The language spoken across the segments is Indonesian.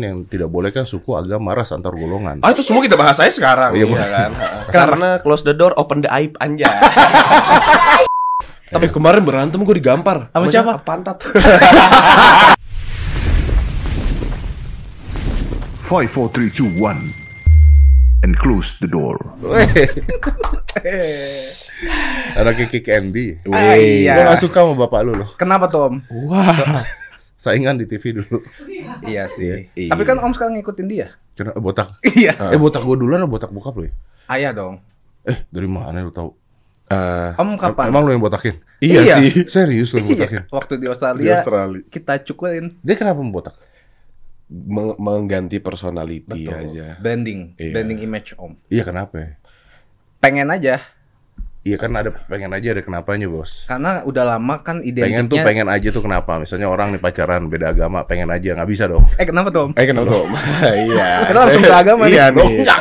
yang tidak boleh kan suku agama ras antar golongan. Ah itu semua kita bahas aja sekarang Iya, iya, boleh. kan. Karena close the door, open the aib anja. Tapi kemarin berantem gue digampar Sama siapa? Pantat. Five, four, three, two, one, and close the door. Anaknya Kick Andy. Ah, iya. Gue gak suka sama bapak lu loh. Kenapa Tom? Wah. Saingan di TV dulu. Iya sih. Iya. Tapi kan Om sekarang ngikutin dia. Kena botak. Iya. Eh botak gue duluan atau botak bokap lu ya? Ayah dong. Eh dari mana lu tahu? Eh, Om kapan? Emang lu yang botakin? iya, Iya. sih. Serius lu yang botakin? Iya. Waktu di Australia, Di Australia. kita cukurin. Dia kenapa membotak? Meng- mengganti personality aja. Branding, Iya. branding image Om. Iya kenapa? Pengen aja. Iya kan ada pengen aja ada kenapanya bos. Karena udah lama kan Pengen tuh pengen aja tuh kenapa? Misalnya orang nih pacaran beda agama pengen aja nggak bisa dong. Eh kenapa Tom? Eh kenapa tuh? Iya. Kenapa langsung ke agama nih? Iya Dong, nggak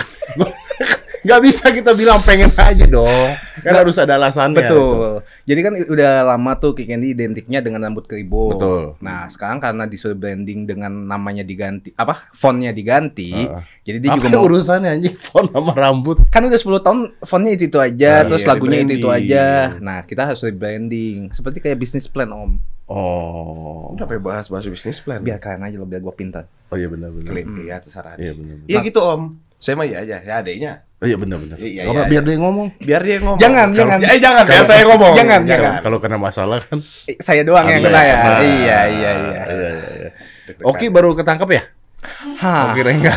nggak bisa kita bilang pengen aja dong. Kan harus ada alasannya. Betul. Jadi kan udah lama tuh Kick Candy identiknya dengan rambut keribut. Betul. Nah, sekarang karena disuruh branding dengan namanya diganti, apa? Fontnya diganti. Heeh. Jadi dia Apa juga mau urusannya anjing font sama rambut? kan udah 10 tahun fontnya itu itu aja, Ah, terus iya, lagunya itu itu rebranding. aja. Nah, kita harus rebranding. Seperti kayak bisnis plan Om. Oh. Udah pengen bahas bahas bisnis plan. Biar kalian aja lo biar gua pintar. Oh iya benar benar. Klik, ya terserah. Iya benar benar. Iya gitu om. Saya mah iya aja. Ya adeknya. Oh iya benar benar. Iya, apa, iya, biar iya. dia ngomong. Biar dia ngomong. Jangan, Kalau- jangan. Eh jangan. Biar saya ngomong. Jangan, jangan. Kalau kena masalah kan. Eh, saya doang yang Anda kena ya. kena. Iya, iya, iya. Iya iya iya. Oki baru ketangkep ya? Hah. Oki Rengga.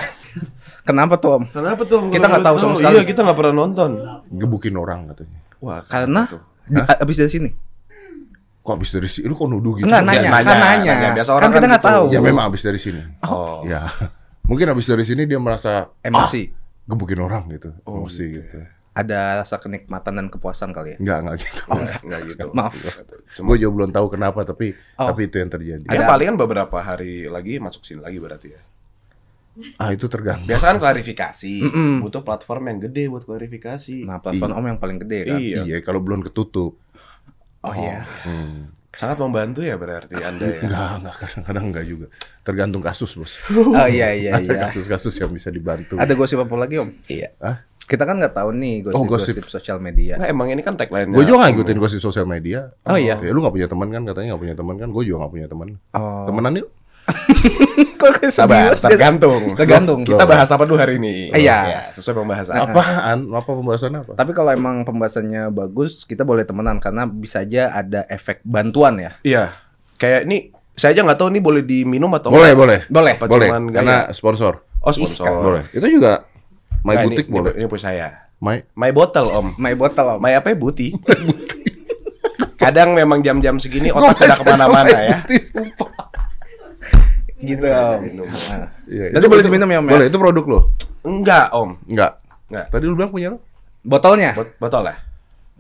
Kenapa tuh Om? Kenapa tuh? Kita nggak tahu sama sekali. Iya kita nggak pernah nonton. Gebukin orang katanya. Wah Karena abis dari sini. Kok abis dari sini? Lu kok nuduh gitu? Enggak nanya, nanya, kan nanya. nanya. Biasa Kan orang kita kan nggak gitu. tahu. Ya memang abis dari sini. Oh. Ya. Mungkin abis dari sini dia merasa Emosi. "Ah, gebukin orang gitu. Oh, Emosi gitu. Ada rasa kenikmatan dan kepuasan kali ya. Enggak, enggak gitu. Enggak gitu. Maaf. Gue juga belum tahu kenapa tapi Oh. tapi itu yang terjadi. Ya Ada- paling kan beberapa hari lagi masuk sini lagi berarti ya. Ah itu tergantung. Biasa kan klarifikasi. Mm-mm. Butuh platform yang gede buat klarifikasi. Nah, platform Om yang paling gede kan. Iya. Iya, kalau belum ketutup. Oh iya. Hmm. Sangat membantu ya berarti Anda ya. Enggak, enggak kadang-kadang enggak juga. Tergantung kasus, Bos. Oh iya iya Ada iya. kasus-kasus yang bisa dibantu. Ada gosip apa lagi Om? Iya. Hah? Kita kan nggak tahu nih Oh, gosip-gosip gosip. sosial media. Nah, emang ini kan tagline-nya. Gue juga nggak ngikutin gosip sosial media. Oh, iya? Ya, lu nggak punya teman kan? Katanya nggak punya teman kan? Gue juga nggak punya teman. Oh. Temenan yuk. Kok kayak Sabar, tergantung. Tergantung. Kita bahas apa dulu hari ini? Iya. Ya, sesuai pembahasan. Apaan? Apa pembahasan apa? Tapi kalau emang pembahasannya bagus, kita boleh temenan karena bisa aja ada efek bantuan ya. Iya. Kayak ini saya aja nggak tahu nih boleh diminum atau Boleh, boleh. Boleh. Apa Boleh. cuman gaya? Karena sponsor. Oh sponsor. Boleh. Itu juga My Nah, Butik ini, boleh. Ini, ini punya saya. My My bottle om. My bottle Om. My apa ya? Buti. Kadang memang jam-jam segini otak tidak ke mana-mana ya. Gitu Om. Nah. Iya, Nanti boleh diminum ya, Om, ya? Boleh, itu produk lo. Enggak om. Enggak. Enggak. Tadi lu bilang punya lo. Botolnya, Bot- botol ya.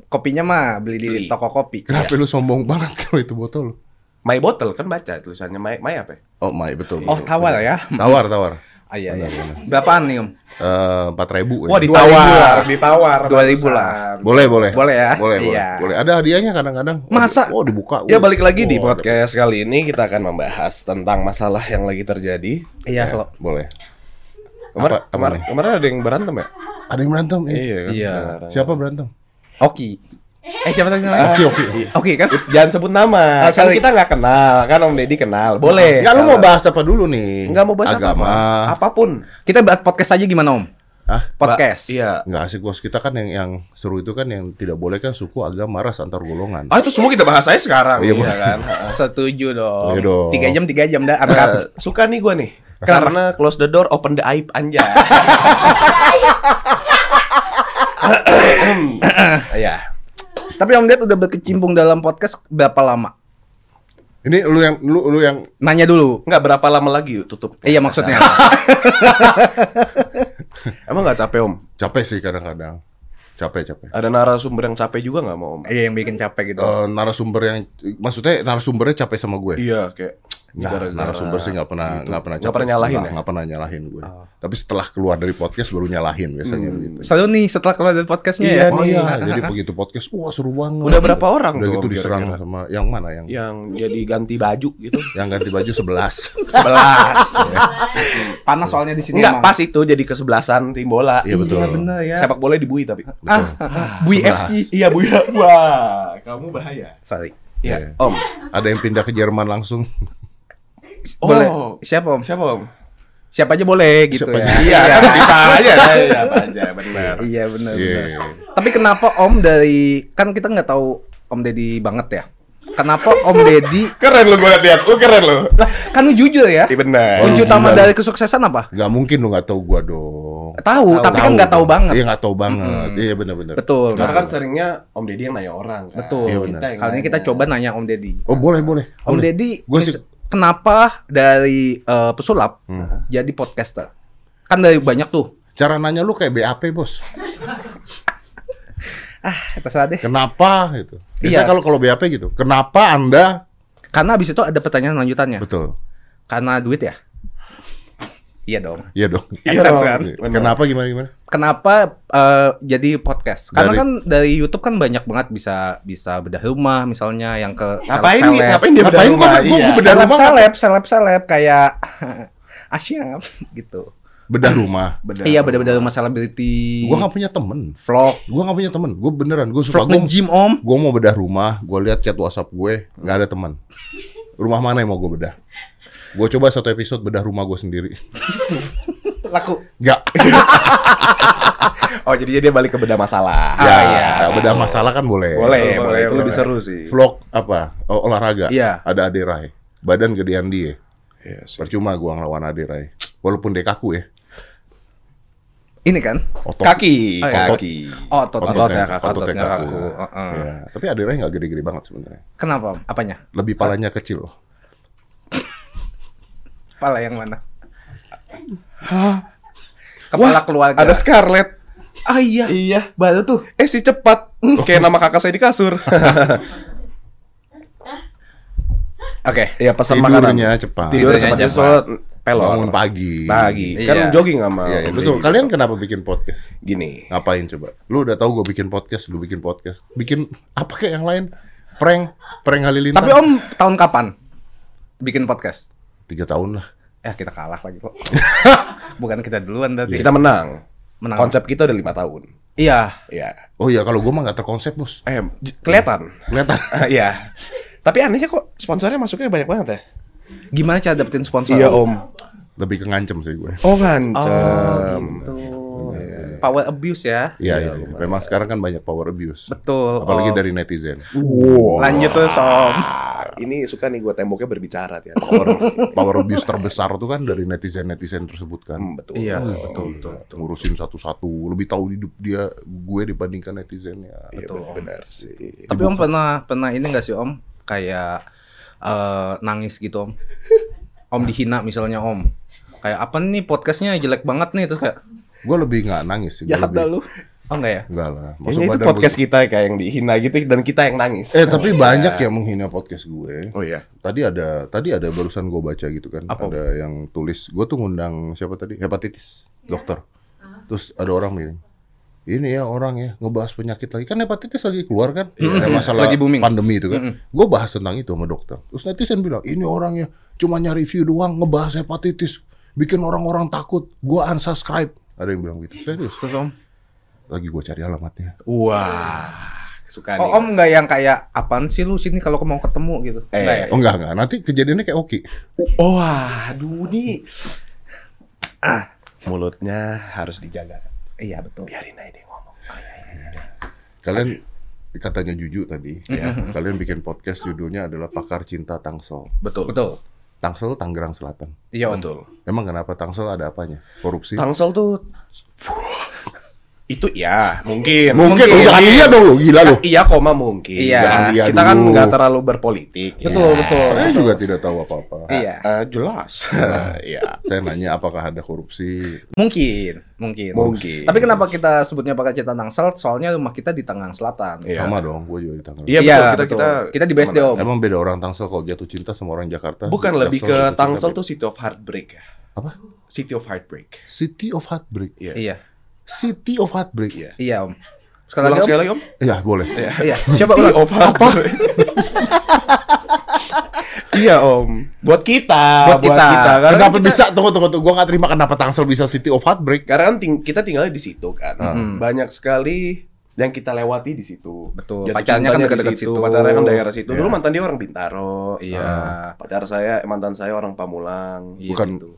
kopinya mah beli di Beli. toko kopi. Kenapa lu sombong banget kalau itu botol? My bottle kan baca tulisannya My My apa? ya? Oh, My betul. Oh, betul. tawar ya? Tawar, tawar. Ah, iya, iya. Benar, benar. Berapaan nih Om? Eh, Empat ribu. Wah ya. ditawar, ditawar. Dua ribu lah. Boleh, boleh. Boleh ya? Boleh, boleh. Iya. Boleh. Ada hadiahnya kadang-kadang. Masa? Oh, dibuka. Ya balik lagi di Oh, ada. podcast kali ini kita akan membahas tentang masalah yang lagi terjadi. Iya, Ya, kalau boleh. Kemarin kemarin, kemarin ada yang berantem ya? Ada yang berantem? Eh. Iya kan? Iya. Siapa berantem? Oki. Eh, siapa tadi namanya? Oke, oke. Oki kan? Jangan sebut nama. Ah, kan kita nggak kenal, kan Om Deddy kenal. Boleh. Ya lu mau bahas apa dulu nih? Nggak mau bahas Agama. apa-apa. Apa pun. Kita buat podcast aja gimana Om? Hah? Podcast. Ba- Iya. Nggak asik bos kita kan yang yang seru itu kan yang tidak boleh kan suku agama ras antar golongan. Ah itu semua kita bahas aja sekarang. Iya, Iya, kan. Setuju dong. Iya dong. Tiga jam, tiga jam dah. Eh, Angkat. suka nih gue nih. Karena close the door, open the aib anja. Iya. Tapi Om Ded udah berkecimpung dalam podcast berapa lama? Ini lu yang lu lu yang Nanya dulu. Enggak berapa lama lagi yuk tutup. Iya maksudnya. Emang nggak capek om? capek sih kadang-kadang. Capek, capek. Ada narasumber yang capek juga nggak mau om? Iya yang bikin capek gitu. Eh, narasumber yang maksudnya narasumbernya capek sama gue. Iya kayak Nggak, narasumber sih nggak pernah gitu. nggak pernah Nggak pernah nyalahin nggak, ya? nggak pernah nyalahin gue. Oh. Tapi setelah keluar dari podcast baru nyalahin biasanya Hmm. begitu. Seru nih setelah keluar dari podcastnya Iya ya. Oh nih. iya, jadi begitu podcast, wah seru banget. Udah berapa orang Udah tuh, gitu diserang kira-kira? sama yang mana yang Yang jadi ganti baju gitu. yang ganti baju 11. 11. Panas soalnya di sini. Enggak emang. pas itu jadi kesebelasan tim bola. Iya betul. Iya benar ya. Sepak bola dibui tapi. Ah. Bui Sebelas. FC. Iya Bu ya. Wah, kamu bahaya. Sorry. Iya, Iya. Om. Ada yang pindah ke Jerman langsung. Oh. Boleh. Siapa Om? Siapa Om? Siapa aja boleh gitu Siapa ya. aja. Iya, kan bisa aja. Siapa aja, benar. Iya benar. Iya. benar. Tapi kenapa Om dari kan kita nggak tahu Om Deddy banget ya? Kenapa Om Deddy Keren lu gue lihat, lu keren lu. lah kan lu jujur ya? Iya benar. Kunci Oh, utama dari kesuksesan apa? Gak mungkin lu nggak tahu gua dong. Tahu, tapi kan nggak tahu dong. banget. Iya nggak tahu banget. Iya benar-benar. Betul. Karena kan seringnya Om Deddy yang nanya orang kan. Betul. Iya, benar. Kali ini kita coba nanya Om Deddy. Oh boleh boleh. Om boleh. Deddy, Gua mis- sih kenapa dari eh, pesulap Hmm. jadi podcaster? Kan dari banyak tuh. cara nanya lu kayak BAP bos. Ah, terserah deh. Kenapa gitu? Iya. Biasanya kalau kalau BAP gitu. Kenapa anda? Karena abis itu ada pertanyaan lanjutannya. Betul. Karena duit ya? Iya dong. Iya dong. Iya dong. kan? Benar. Kenapa gimana gimana? Kenapa eh, jadi podcast? Karena Dari- kan dari YouTube kan banyak banget bisa bisa bedah rumah misalnya yang ke Ngapain nih? seleb-seleb. Ngapain dia bedah Ngapain rumah? gua- Iya. gua bedah rumah seleb seleb seleb kayak Asyam gitu. Bedah rumah. Bedah. Iya beda-beda rumah selebriti. Gua nggak punya temen. vlog. Gua nggak punya temen. Gua beneran. Gua suka. Vlog Gua, nge-gym om. gua mau bedah rumah. Gua lihat chat WhatsApp gue nggak ada teman. Rumah mana yang mau gue bedah? Gue coba satu episode bedah rumah gue sendiri. Laku. Nggak. Oh, jadinya dia balik ke bedah masalah. ya, iya. bedah masalah kan boleh. Boleh, Boleh, boleh. Itu boleh. lebih seru sih. Vlog apa? Oh, olahraga. Iya. Ada Ade Rai. Badan gedean dia. Iya sih. Percuma gua ngelawan Ade Rai. Walaupun dia kaku ya. Ini kan? Otot. Kaki, Oh, iya. kaki. Oh, otot. Ototnya kaku. Ototnya Ototnya kaku. kaku. Heeh. Iya. Tapi Ade Rai nggak gede-gede banget sebenarnya. Kenapa? Apanya? Lebih palanya kecil. Kepala yang mana? Kepala keluarga. Ada Scarlett. Ah iya. Iya. Baru tuh. Eh si cepat. Kayak nama kakak saya di kasur. Oke. Iya pesan makanan. Tidurnya cepat. Tidur Tidurnya cepat cepat. justru pelor. Bangun pagi. Pagi. Kan Iya. jogging sama. Iya, iya, betul. Kalian kenapa bikin podcast? gini. Ngapain coba? Lu udah tahu gue bikin podcast, lu bikin podcast. Bikin apa kayak yang lain? Prank, prank halilintar. Tapi Om tahun kapan bikin podcast? Tiga tahun lah. Ya kita kalah lagi kok. Bukan kita duluan tadi. Kita menang. menang. Konsep kita udah lima tahun. Iya. Iya. Oh iya, kalau gue mah nggak terkonsep bos. Eh, kelihatan. Kelihatan. Iya. Tapi anehnya kok sponsornya masuknya banyak banget ya? Gimana cara dapetin sponsor? Iya om. Lebih ke ngancem sih gue. Oh Oh ngancem. gitu. Power abuse ya. Iya, iya. iya. Memang sekarang kan banyak power abuse. Betul. Apalagi Om. dari netizen. Wow. Lanjut terus Om. Ah, Ini suka nih gue temboknya berbicara ya. Power, power abuse terbesar tuh kan dari netizen-netizen tersebut kan. Hmm, betul. Iya, Wih, betul, betul, betul. Ngurusin satu-satu, lebih tahu hidup dia gue dibandingkan netizennya. Iya, Betul, Om. benar sih. Tapi Om pernah pernah ini gak sih Om kayak eh, nangis gitu Om? Om dihina misalnya Om. Kayak apa nih podcastnya jelek banget nih terus kayak Gue lebih nggak nangis sih. Gue Jahat dah lebih, lu. oh enggak ya? Enggak lah. Kayaknya itu podcast kita kayak yang dihina gitu dan kita yang nangis. Eh tapi Iya. banyak yang menghina podcast gue. Oh iya. Tadi ada tadi ada barusan gue baca gitu kan. Apa? Ada yang tulis. Gue tuh ngundang siapa tadi? Hepatitis, dokter. Terus ada orang bilang, ini ya orang ya ngebahas penyakit lagi. Kan hepatitis lagi keluar kan? Ada masalah Lagi booming. pandemi itu kan. Gue bahas tentang itu sama dokter. Terus netizen bilang, ini orang ya cuma nyari view doang ngebahas hepatitis. Bikin orang-orang takut. Gue unsubscribe. Ada yang bilang gitu. Serius. Terus Om? Lagi gue cari alamatnya. Wah. Suka nih. Oh Om enggak yang kayak apaan sih lu sini kalau mau ketemu gitu? Eh. Enggak ya? Oh enggak, enggak. Nanti kejadiannya kayak Oki. Oh, aduh nih. Ah, mulutnya harus dijaga. Iya betul. Biarin aja dia ngomong. Kalian katanya Juju tadi, Iya. ya. Kalian bikin podcast judulnya adalah Pakar Cinta Tangsel. Betul. Betul. Tangsel Tangerang Selatan. Iya. Betul. Emang kenapa Tangsel ada apanya? Korupsi? Tangsel tuh Itu ya, mungkin. Mungkin, lu jangan iya dong lu, gila lu. Iya, koma mungkin. Iya. Jangan iya Kita kan nggak terlalu berpolitik. Betul, ya. betul. Saya juga tidak tahu apa-apa. Iya. Eh, jelas. Iya. Saya nanya apakah ada korupsi? Mungkin, mungkin. Mungkin. Tapi kenapa kita sebutnya pakai cerita Tangsel? Soalnya rumah kita di Tangerang Selatan. Iya. Sama dong, gue juga di Tangerang. Iya, Iya, betul. Kita, betul. kita, Kita di BSD, Om. Emang beda orang Tangsel kalau jatuh cinta sama orang Jakarta? Bukan lebih ke Tangsel tuh City of Heartbreak ya. apa? City of Heartbreak. City of Heartbreak. Iya. Iya. City of Heartbreak. Iya. Iya, Om. Sekali Ulang lagi, Om. sekali lagi, Om. Iya, boleh. Iya. Siapa City ulang? of Heartbreak. iya, Om. Buat kita, Buat kita. Karena Kenapa kita- bisa? Tunggu, tunggu, tunggu. Gue gak terima kenapa Tangsel bisa City of Heartbreak. Karena kan ting- kita tinggalnya di situ kan. Hmm. Banyak sekali yang kita lewati di situ. Betul. Jatuh Pacarnya kan dekat-dekat situ. Pacarnya kan daerah situ. Iya. Dulu mantan dia orang Bintaro. Iya. Pacar saya, mantan saya orang Pamulang. Iya, Bukan. gitu.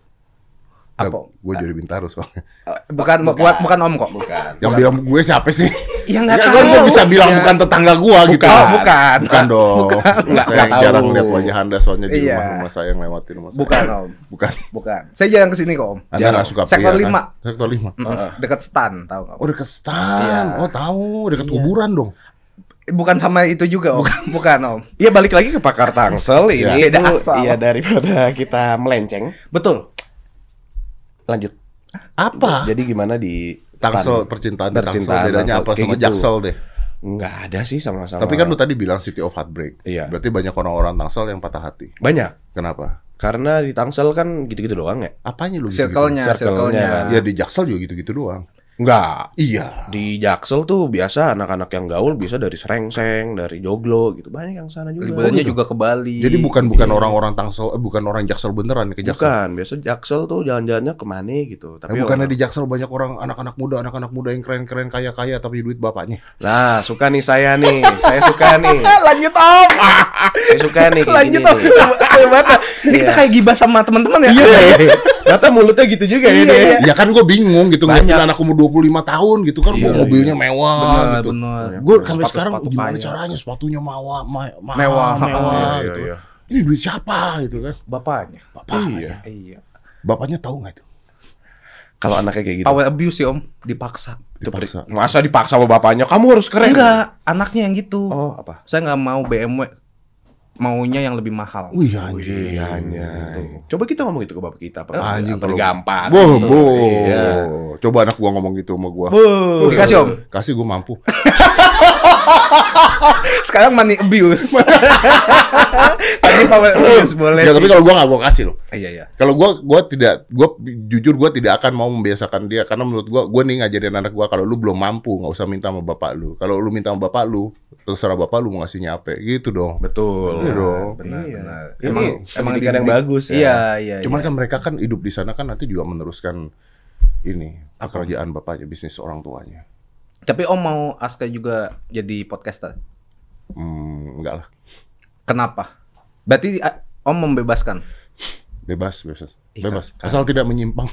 Apa? Gue jadi Bintaro soalnya. Bukan, bukan, bukan Om kok. Bukan. Yang bilang gue siapa sih? Ya Enggak, nggak gue tahu. bisa bilang bukan tetangga gue gitu. Oh, bukan. Bukan dong. Nggak- saya nggak tahu. jarang lihat wajah anda soalnya di Iya. rumah-rumah saya yang lewatin rumah saya. Bukan, Om. Bukan. Bukan. Saya jarang ke sini kok, Om. Anda nggak suka Sektor pria, lima. Kan? Sektor lima. Heeh. Dekat stan, tahu nggak? Oh dekat stan. Iya. Oh tahu, dekat kuburan dong. Bukan sama itu juga, Om. Bukan, Om. Iya balik lagi ke pakar Tangsel Iya. ini asal. iya daripada kita melenceng. Betul. Lanjut. Apa? Jadi gimana di Tangsel percintaan di Tangsel Percintaan bedanya Tangsel, apa sama gitu. Jaksel deh. Nggak ada sih sama-sama. Tapi kan lu tadi bilang City of Heartbreak. Iya. Berarti banyak orang-orang Tangsel yang patah hati. banyak. Kenapa? Karena di Tangsel kan gitu-gitu doang ya. Apanya lu gitu? Circle-nya, Circle-nya circle-nya. kan. Ya di Jaksel juga gitu-gitu doang. Enggak. Iya. Di Jaksel tuh biasa anak-anak yang gaul bisa dari Serengseng, dari Joglo gitu. Banyak yang sana juga. Liburannya juga ke Bali. Jadi bukan bukan Iya. orang-orang Tangsel, eh, bukan orang Jaksel beneran ke Jaksel. Bukan, biasa Jaksel tuh jalan-jalannya ke mana gitu. Eh, Tapi bukannya orang- di Jaksel banyak orang anak-anak muda, anak-anak muda yang keren-keren kaya-kaya tapi duit bapaknya. Nah, suka nih saya nih. saya suka nih. Lanjut, Om. Saya suka nih Lanjut, Om. banget. Ini kita Iya. kayak gibah sama teman-teman ya. Ternyata mulutnya gitu juga ya. Iya, iya. Ya kan gue bingung gitu ngeliatin anak umur 25 tahun gitu kan Iya, bawa mobilnya mewah Benar, gitu. benar. Gue sampai Sepatu- sekarang sepatu gimana caranya sepatunya mewah, ma- mahal, Mewah, mewah, Iya, gitu. iya, iya. Ini duit siapa gitu kan? Bapaknya. Bapaknya. Iya. Bapaknya tahu nggak itu? Kalau anaknya kayak gitu. Power abuse sih, Om. Dipaksa. Dipaksa. Masa dipaksa sama bapaknya? Kamu harus keren. Enggak, anaknya yang gitu. Oh, apa? Saya nggak mau BMW. Maunya yang lebih mahal. Wih anjing. Iya, anjay. Coba kita ngomong itu ke bapak kita, Pak. Anjing Apa kalau gampang. Boh, boh. Iya. Coba anak gua ngomong gitu sama gua. Bu, dikasih Om. Kasih gua mampu. Sekarang money abuse. Tadi power abuse boleh Ya sih. tapi kalau gua nggak gua kasih loh. Iya, iya. Kalau gua gua tidak gua jujur gua tidak akan mau membiasakan dia karena menurut gua gua nih ngajarin anak gua kalau lu belum mampu nggak usah minta sama bapak lu. Kalau lu minta sama bapak lu, terserah bapak lu mau ngasihnya apa gitu dong. Betul. Iya dong. Benar, Iya. benar. Ini Emang emang di- yang bagus ya. Iya, iya. Cuman iya. kan mereka kan hidup di sana kan nanti juga meneruskan ini pekerjaan bapaknya bisnis orang tuanya. Tapi Om mau Aska juga jadi podcaster. Hmm, enggak lah. Kenapa? Berarti a- Om membebaskan. Bebas, bebas. Iya, Bebas. kan- Asal tidak menyimpang.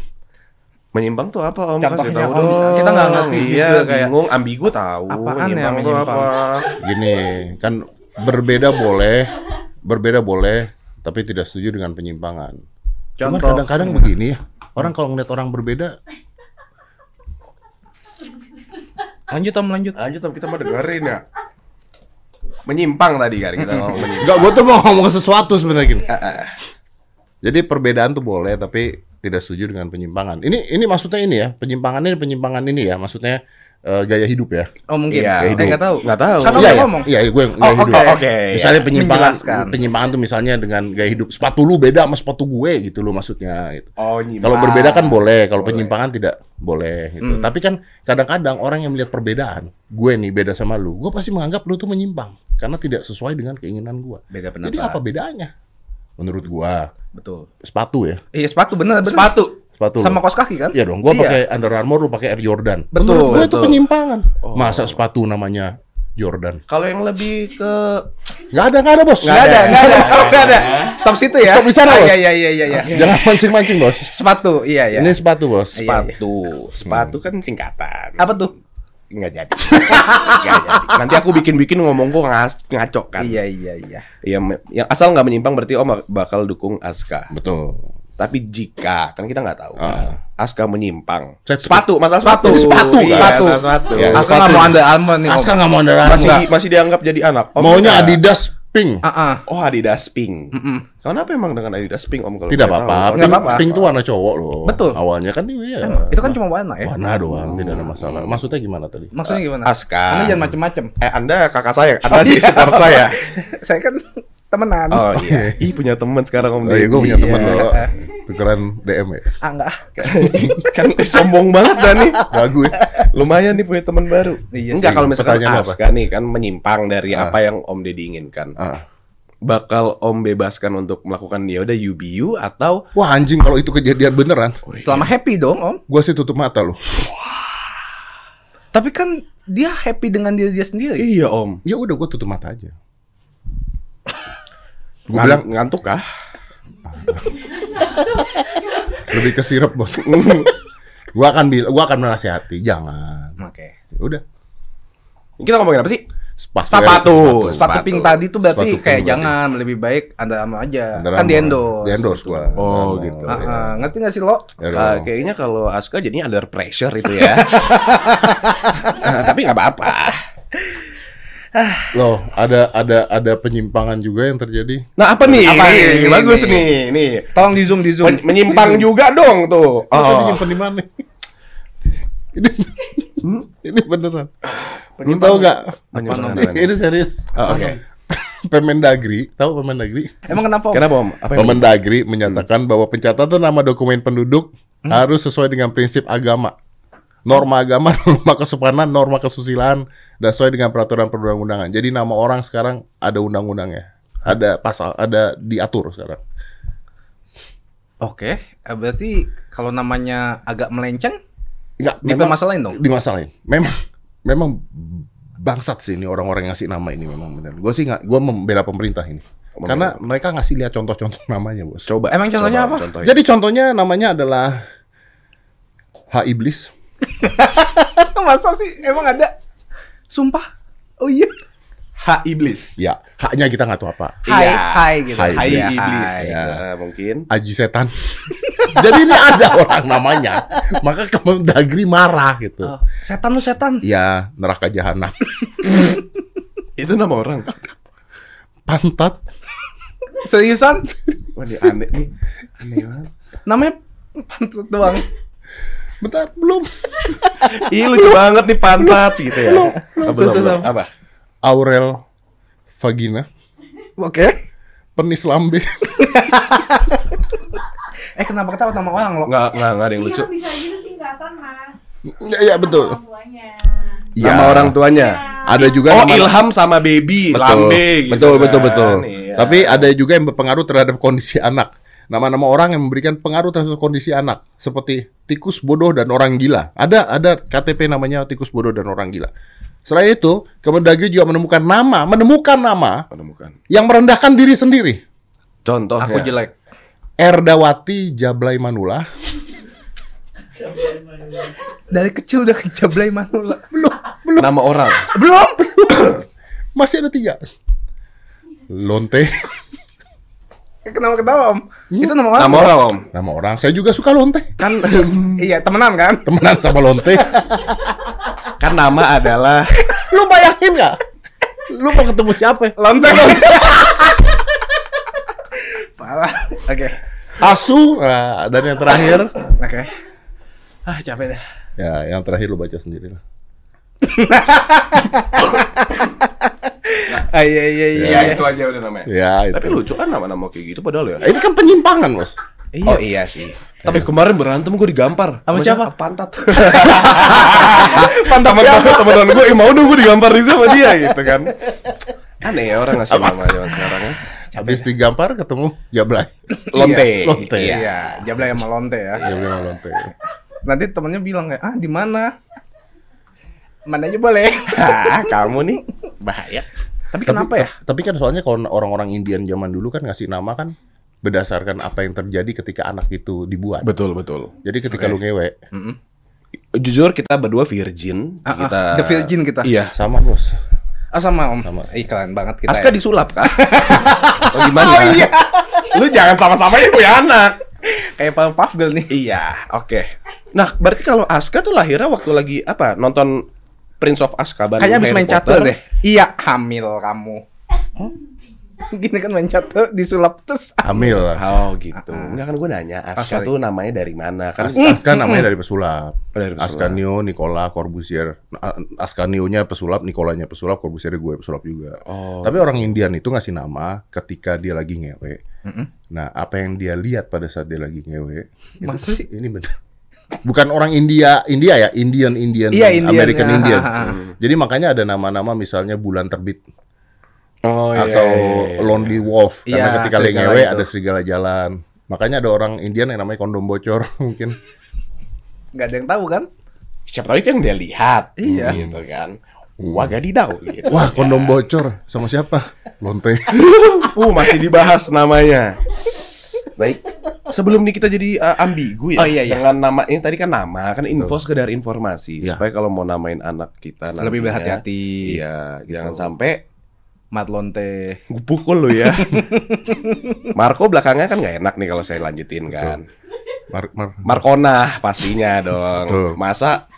Menyimpang tuh apa Om? Contohnya, Kasih tahu Om. dong. Kita nggak ngerti Iya, juga kayak- bingung, ambigu tahu. Apaan ya menyimpang tuh menyimpang? apa? Gini, kan berbeda boleh, berbeda boleh, tapi tidak setuju dengan penyimpangan. Cuman Contoh. kadang-kadang begini ya, orang kalau ngeliat orang berbeda, Lanjut Om, lanjut. Lanjut Om, kita mau dengerin ya. Menyimpang tadi kan kita ngomong menyimpang. enggak, gue tuh mau ngomong sesuatu sebenarnya gini. Jadi perbedaan tuh boleh, tapi tidak setuju dengan penyimpangan. Ini ini maksudnya ini ya, penyimpangan ini penyimpangan ini ya, maksudnya eh, gaya hidup ya. Oh mungkin. Iya, Eh, nggak tahu. Nggak tahu. Kan iya, iya, ngomong. iya, gue yang Oh, gaya hidup. oke, oke. Misalnya penyimpangan, penyimpangan tuh misalnya dengan gaya hidup sepatu lu beda sama sepatu gue gitu loh maksudnya. Gitu. Oh, nyimpang. Kalau berbeda kan boleh, kalau Boleh. penyimpangan tidak boleh gitu. Hmm. Tapi kan kadang-kadang orang yang melihat perbedaan, gue nih beda sama lu, gue pasti menganggap lu tuh menyimpang karena tidak sesuai dengan keinginan gue. Beda pendapat. Jadi apa bedanya? Menurut gua Betul. sepatu ya, Iya, sepatu bener, bener. Sepatu. sepatu. Sama lu. kaos kaki kan? Iya dong, gua Iya. pakai Under Armour, lu pakai Air Jordan. Betul, Menurut gua itu betul. penyimpangan. Oh. Masa sepatu namanya Jordan? Kalau yang lebih ke Nggak ada, nggak ada bos. Nggak ada, nggak ada, nggak ada. Stop situ ya. Stop di sana, Ah, Bos. Iya, iya, iya, iya. iya. Jangan mancing-mancing bos. Sepatu, iya, iya. Ini sepatu bos. Iya, sepatu. Sepatu kan singkatan. Apa tuh? Nggak jadi. Nggak jadi. Nanti aku bikin-bikin ngomong kok ngas- ngaco kan. Iya, iya, iya. Ya, me- yang asal nggak menyimpang berarti Om bakal dukung Aska. Betul. Tapi jika kan kita nggak tahu. Ah. Aska menyimpang. Set sepatu, masalah sepatu. Sepatu, kan? Iya, Sepatu. masalah sepatu. Ya, Aska sepatu. nggak mau Under Armour nih om. Aska nggak mau Under masih masih dianggap jadi anak. Om Maunya enggak. Adidas pink. Ah, ah. Oh, Adidas pink. Mm-mm. Kenapa emang dengan Adidas pink Om kalau Tidak apa-apa. Pink, apa-apa. pink itu warna cowok loh. Betul. Awalnya kan iya. Itu kan cuma warna ya. warna doang, tidak ada masalah. Maksudnya gimana tadi? Maksudnya gimana? Aska. Anda jangan macem-macem. Eh, Anda kakak saya, Anda sih support saya. Saya kan temenan. Oh iya. Ih, punya teman sekarang Om Oh iya, gue punya teman Iya. loh. Tukeran DM ya. Ah enggak. kan sombong banget dah nih. Gak gue. Lumayan nih punya teman baru. Iya Enggak kalau misalkan apa? Aska nih kan menyimpang dari Ah. apa yang Om Deddy inginkan. Ah. Bakal Om bebaskan untuk melakukan ya udah you atau Wah anjing kalau itu kejadian beneran, Selama happy dong om. gue sih tutup mata loh. Tapi kan dia happy dengan diri dia sendiri. Iya Om. Ya udah gue tutup mata aja. Gue Ngan- bilang ngantuk kah? lebih ke sirup bos. gue akan bilang, gue akan menasihati, jangan. Oke. Ya Udah. Kita ngomongin apa sih? Sepatu. Sepatu. Sepatu Sepatu. pink tadi tuh berarti Sepatu kayak berarti. jangan lebih baik Under Armour aja. Under kan di endorse. Di endorse gua. Oh, Armour. gitu. Ah, ah. ngerti gak sih lo? Ya dong. kayaknya kalau Aska jadinya under pressure itu ya. Tapi nggak apa-apa. Loh, ada ada ada penyimpangan juga yang terjadi. Nah apa nih? Apa Nih, nih, bagus nih? nih. Tolong di zoom di zoom. Men- menyimpang juga dong tuh. Oh, Oh. disimpan di mana? ini, ini beneran. Lu tahu nggak? Penyimpangan. ini serius. Oh, Oke. Pemendagri, tahu Pemendagri? Emang kenapa? Om? Kenapa Om? Apa Pemendagri menyatakan bahwa pencatatan nama dokumen penduduk harus sesuai dengan prinsip agama. Norma agama, norma kesopanan, norma kesusilaan, dan sesuai dengan peraturan perundang-undangan. Jadi nama orang sekarang ada undang-undangnya. Ada pasal, ada diatur sekarang. Oke, eh, berarti kalau namanya agak melenceng, Enggak, memang dipermasalahin dong. dimasalahin. Memang memang bangsat sih ini orang-orang yang ngasih nama ini memang benar. Gue sih nggak, gue membela pemerintah ini. Karena mereka ngasih lihat contoh-contoh namanya, bos. Coba. Emang contohnya coba, apa? Contohnya. Jadi contohnya namanya adalah H iblis. Masa sih emang ada? Sumpah. Oh iya. H iblis. Ya, haknya kita nggak tahu apa. Hai, Iya. hai gitu. Hai. Hai iblis. hai. Ya. Nah, mungkin. Aji setan. Jadi ini ada orang namanya. Maka Kemendagri marah gitu. Oh, setan lu setan. Ya, neraka jahanam. Itu nama orang. Pantat. Seriusan? Wah, aneh nih. Aneh banget. Namanya pantat doang. Bentar, belum. Ih, lucu banget nih pantat gitu ya. Belum, Ah, belum, belum. belum. Apa? Aurel vagina. Oke. Penis lambe. Eh kenapa ketawa nama orang lo? Nggak, nggak, nggak ada yang lucu. Iya bisa gitu singkatan mas. Ya, ya betul. Orang tuanya. Ya. Nama orang tuanya. Ada juga Oh, nama- Ilham sama Baby, betul, Lambe gitu. betul, betul, kan. betul. Iya. Tapi ada juga yang berpengaruh terhadap kondisi anak. Nama-nama orang yang memberikan pengaruh terhadap kondisi anak, seperti tikus bodoh dan orang gila. Ada ada KTP namanya tikus bodoh dan orang gila. Selain itu, Kemendagri juga menemukan nama, menemukan nama menemukan. yang merendahkan diri sendiri. Contohnya. Aku jelek. Erdawati Jablay Manula. Dari kecil udah kejablay manula. Belum. Nama orang. Belum. Masih ada tiga. Lonte. Kenapa ketawa om? Itu nama orang. Nama orang om. Nama orang. Saya juga suka lonte. Kan iya temenan kan? Temenan sama lonte. Kan nama adalah Lu bayangin nggak? Lu mau ketemu siapa? Lontek lontek. Parah. Oke. Asu. Nah, dan yang terakhir. Oke. Ah capek dah. Ya, yang terakhir lu baca sendiri lah. Ah iya iya iya. ya, itu aja udah namanya. Ya, itu. Tapi lucu kan nama-nama kayak gitu padahal ya. Ini kan penyimpangan, Bos. Oh iya sih. Tapi kemarin berantem gue digampar Sama siapa? Pantat. Pantat siapa? Teman-teman gue, eh, mau dong gue digampar juga sama dia gitu kan. Aneh ya orang ngasih nama zaman sekarang ya. Habis digampar ketemu Jablay. Lonte. Lonte. Iya. Iya, jablay sama lonte ya. Jablay sama lonte. Nanti temennya bilang kayak, ah di mana? Mana aja boleh. Ah, kamu nih bahaya. Tapi kenapa ya? Tapi kan soalnya kalau orang-orang Indian zaman dulu kan ngasih nama kan berdasarkan apa yang terjadi ketika anak itu dibuat. Betul, betul. Jadi ketika lu ngewe, Mm-mm. Jujur kita berdua virgin. Ah, ah, kita the virgin kita. Iya. sama bos. Ah sama om. Sama. Iklan banget kita. Aska ya. disulap kan? oh gimana? Oh iya. Lu jangan sama-sama ya punya anak. Kayak Puff Girl nih. Iya, oke. Nah, berarti kalau Aska tuh lahirnya waktu lagi apa? Nonton Prince of Azkaban. Kayaknya habis main catur deh. Iya, hamil kamu. Gini kan main catur disulap terus. Hamil lah. Oh gitu. Ah, ah. Enggak kan gue nanya Aska sorry. tuh namanya dari mana? Kan As Aska namanya dari pesulap. Oh, dari pesulap. Ascanio, Nicola, Corbusier. Nah, Ascanio-nya pesulap, Nicolanya pesulap, Corbusier gue pesulap juga. Oh. Tapi orang Indian itu ngasih nama ketika dia lagi ngewe. Nah, apa yang dia lihat pada saat dia lagi ngewe? itu- Masa sih? Ini benar. Bukan orang India, India ya, Indian, Indian, Iya, Indian, American ya. Indian. Jadi makanya ada nama-nama misalnya bulan terbit Oh iya. atau iya, iya. Lonely Wolf karena Iya, ketika lagi serigala ngewe itu. ada serigala jalan. Makanya ada orang Indian yang namanya kondom bocor mungkin. Nggak ada yang tahu kan? Siapa tahu itu yang dia lihat. Iya. Gitu kan. Wagadidau gitu. Wah, kondom bocor sama siapa? Lonte. Uh, masih dibahas namanya. Baik. Sebelum nih kita jadi uh, ambigu ya Oh, iya, iya. dengan nama ini tadi kan nama kan info sekedar informasi Iya. supaya kalau mau namain anak kita nantinya, Lebih berhati-hati. Iya, Gitu. jangan sampai Matlonte. gue pukul lu ya. Marco belakangnya kan nggak enak nih kalau saya lanjutin kan. Mar Mar Markona pastinya dong. Tuh. Masa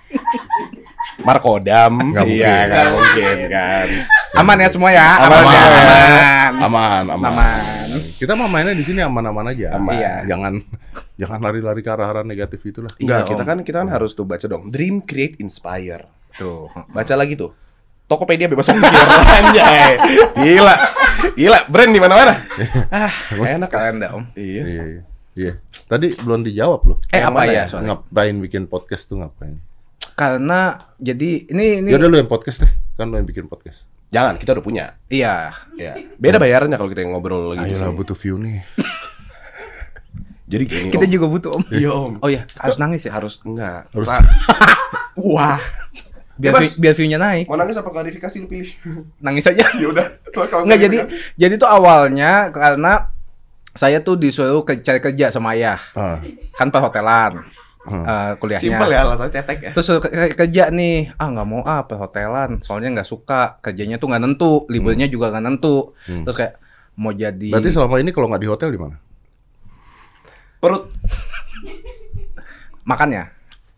Markodam? Nggak mungkin. Iya, nggak mungkin kan. Aman ya semua ya? Aman, ya? aman. Aman. aman, aman. Aman. Kita mah mainnya di sini aman-aman aja. Aman. Iya. Jangan jangan lari-lari ke arah-arah negatif itulah. Enggak, Iya, kita Om. kan kita kan harus tuh baca dong. Dream, create, inspire. Tuh. Baca lagi tuh. Tokopedia bebas ongkir anjay. Gila. Gila, brand di mana-mana. Ah, enak kan? Kalian dah, Om. Iya. Iya, iya. Iya. Tadi belum dijawab loh. Eh, Yang apa ya? ya? Sorry. Ngapain bikin podcast tuh ngapain? Karena jadi ini ini Ya udah lu yang podcast deh. Kan lu yang bikin podcast. Jangan, kita udah punya. iya. Ya. Beda bayarannya kalau kita yang ngobrol lagi. Ayolah butuh view nih. Jadi gini. Kita Om. juga butuh, Om. Iya, Om. Oh iya, harus nangis ya. harus enggak. Harus. Wah. Biar view- biar view-nya naik. Mau nangis apa klarifikasi lu pilih? Nangis aja. ya udah. Enggak jadi jadi tuh awalnya karena saya tuh disuruh ke cari kerja sama ayah. Ah. Kan perhotelan. Hmm. eh, kuliahnya. Simpel ya alasan cetek ya. Terus kerja nih, ah nggak mau ah perhotelan, soalnya nggak suka kerjanya tuh nggak nentu, liburnya juga nggak nentu. Hmm. Terus kayak mau jadi Berarti selama ini kalau nggak di hotel di mana? Perut makannya.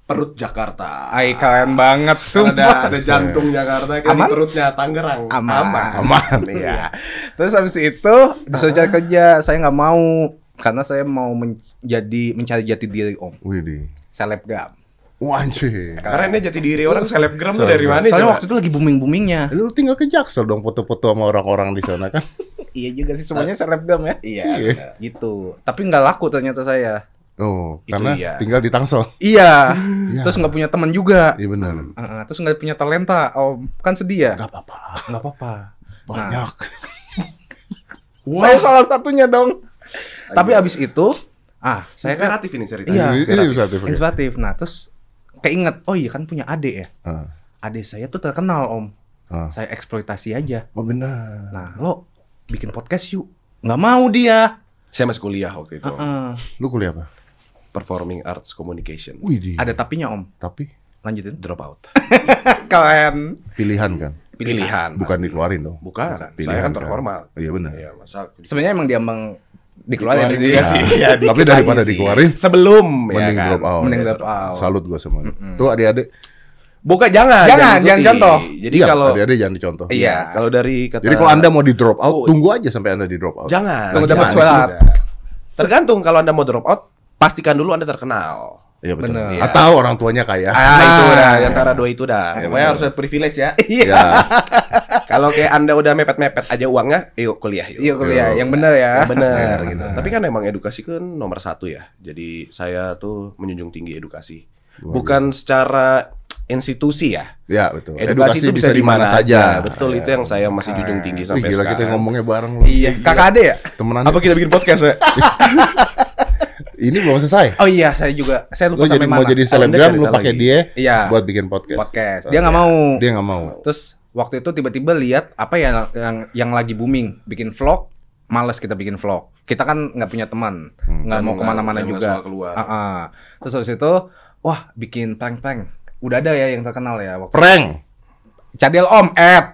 perut Jakarta. Ay keren banget sumpah. ada, ada jantung Jakarta kan Aman? di perutnya Tangerang. Aman. Aman. Iya. Terus habis itu disuruh cari kerja, saya nggak mau karena saya mau menjadi mencari jati diri om, Wih di. Selebgram. Wah anjir. Karena ini jati diri orang selebgram tuh dari mana? Soalnya coba? waktu itu lagi booming boomingnya. Lu tinggal ke Jaksel dong foto-foto sama orang-orang di sana kan. Iya juga sih semuanya selebgram ya. Iya. Iya. Gitu. Tapi nggak laku ternyata saya. Oh, Itu karena iya. tinggal di Tangsel. Iya. Iya. Terus nggak punya teman juga. Iya benar. Heeh, terus nggak punya talenta, om kan sedih ya? Gak apa-apa. Nggak apa-apa. Banyak. Saya salah satunya dong. Tapi abis itu, ah saya kan Inspiratif ini ceritanya. Iya. Inspiratif, oke. inspiratif. Nah terus keinget, oh iya kan punya adik ya. Ah, Adik saya tuh terkenal om. ah. Saya eksploitasi aja. Oh benar. Nah lo bikin podcast yuk. Nggak mau dia. Saya masih kuliah waktu itu. Heeh. Lu kuliah apa? Performing Arts Communication. Wih di. Ada tapinya om. Tapi Lanjutin. Drop out. Keren. pilihan kan, Pilihan. bukan pasti. dikeluarin dong. Bukan. Pilihan Saya kan terhormat. Iya benar. Iya, masa Sebenarnya emang dia emang dikeluarin Dikeluarin sih. juga sih. Iya, Tapi daripada sih. dikeluarin, sebelum mending ya kan? drop out. Mending drop out. Salut gua sama lu. Tuh adik-adik. Bukan jangan. Jangan, jangan diikuti. contoh. Jadi iya, kalau adik-adik jangan dicontoh. Iya. kalau dari kata Jadi kalau anda mau di drop out, Oh. tunggu aja sampai anda di drop out. jangan. Tunggu Jangan. dapat surat. Tergantung kalau anda mau drop out, pastikan dulu anda terkenal. Iya betul. Bener. Atau orang tuanya kaya. Ah, Nah. itu udah di antara dua itu dah. Iya, Pokoknya benar. harus ada privilege ya. Iya. kalau kayak anda udah mepet-mepet aja uangnya, yuk kuliah yuk. Iya kuliah, Yo. yang bener ya. Ya, bener Nah. gitu. Tapi kan emang edukasi kan nomor satu ya. Jadi saya tuh menjunjung tinggi edukasi. Luar Bukan secara institusi ya. Ya betul. Edukasi, itu bisa di mana saja. Betul itu Ya. yang saya masih junjung tinggi sampai gila kita sekarang. ngomongnya bareng lu. Iya, kakak ade ya? Temenan. Apa kita bikin podcast ya? Ini belum selesai. Oh iya, saya juga. Saya Lu lupa jadi sampai mau mana. jadi Oh, selebgram lu pakai dia Iya. buat bikin podcast. podcast. Dia nggak mau. Dia nggak mau. Terus waktu itu tiba-tiba lihat apa ya yang yang lagi booming, bikin vlog. Males kita bikin vlog. Kita kan nggak punya teman, nggak Dan mau ke mana-mana juga. keluar. Ah, ah. Terus habis itu, wah bikin prank-prank. Udah ada ya yang terkenal ya waktu. Prank. Cadel Om, Ed.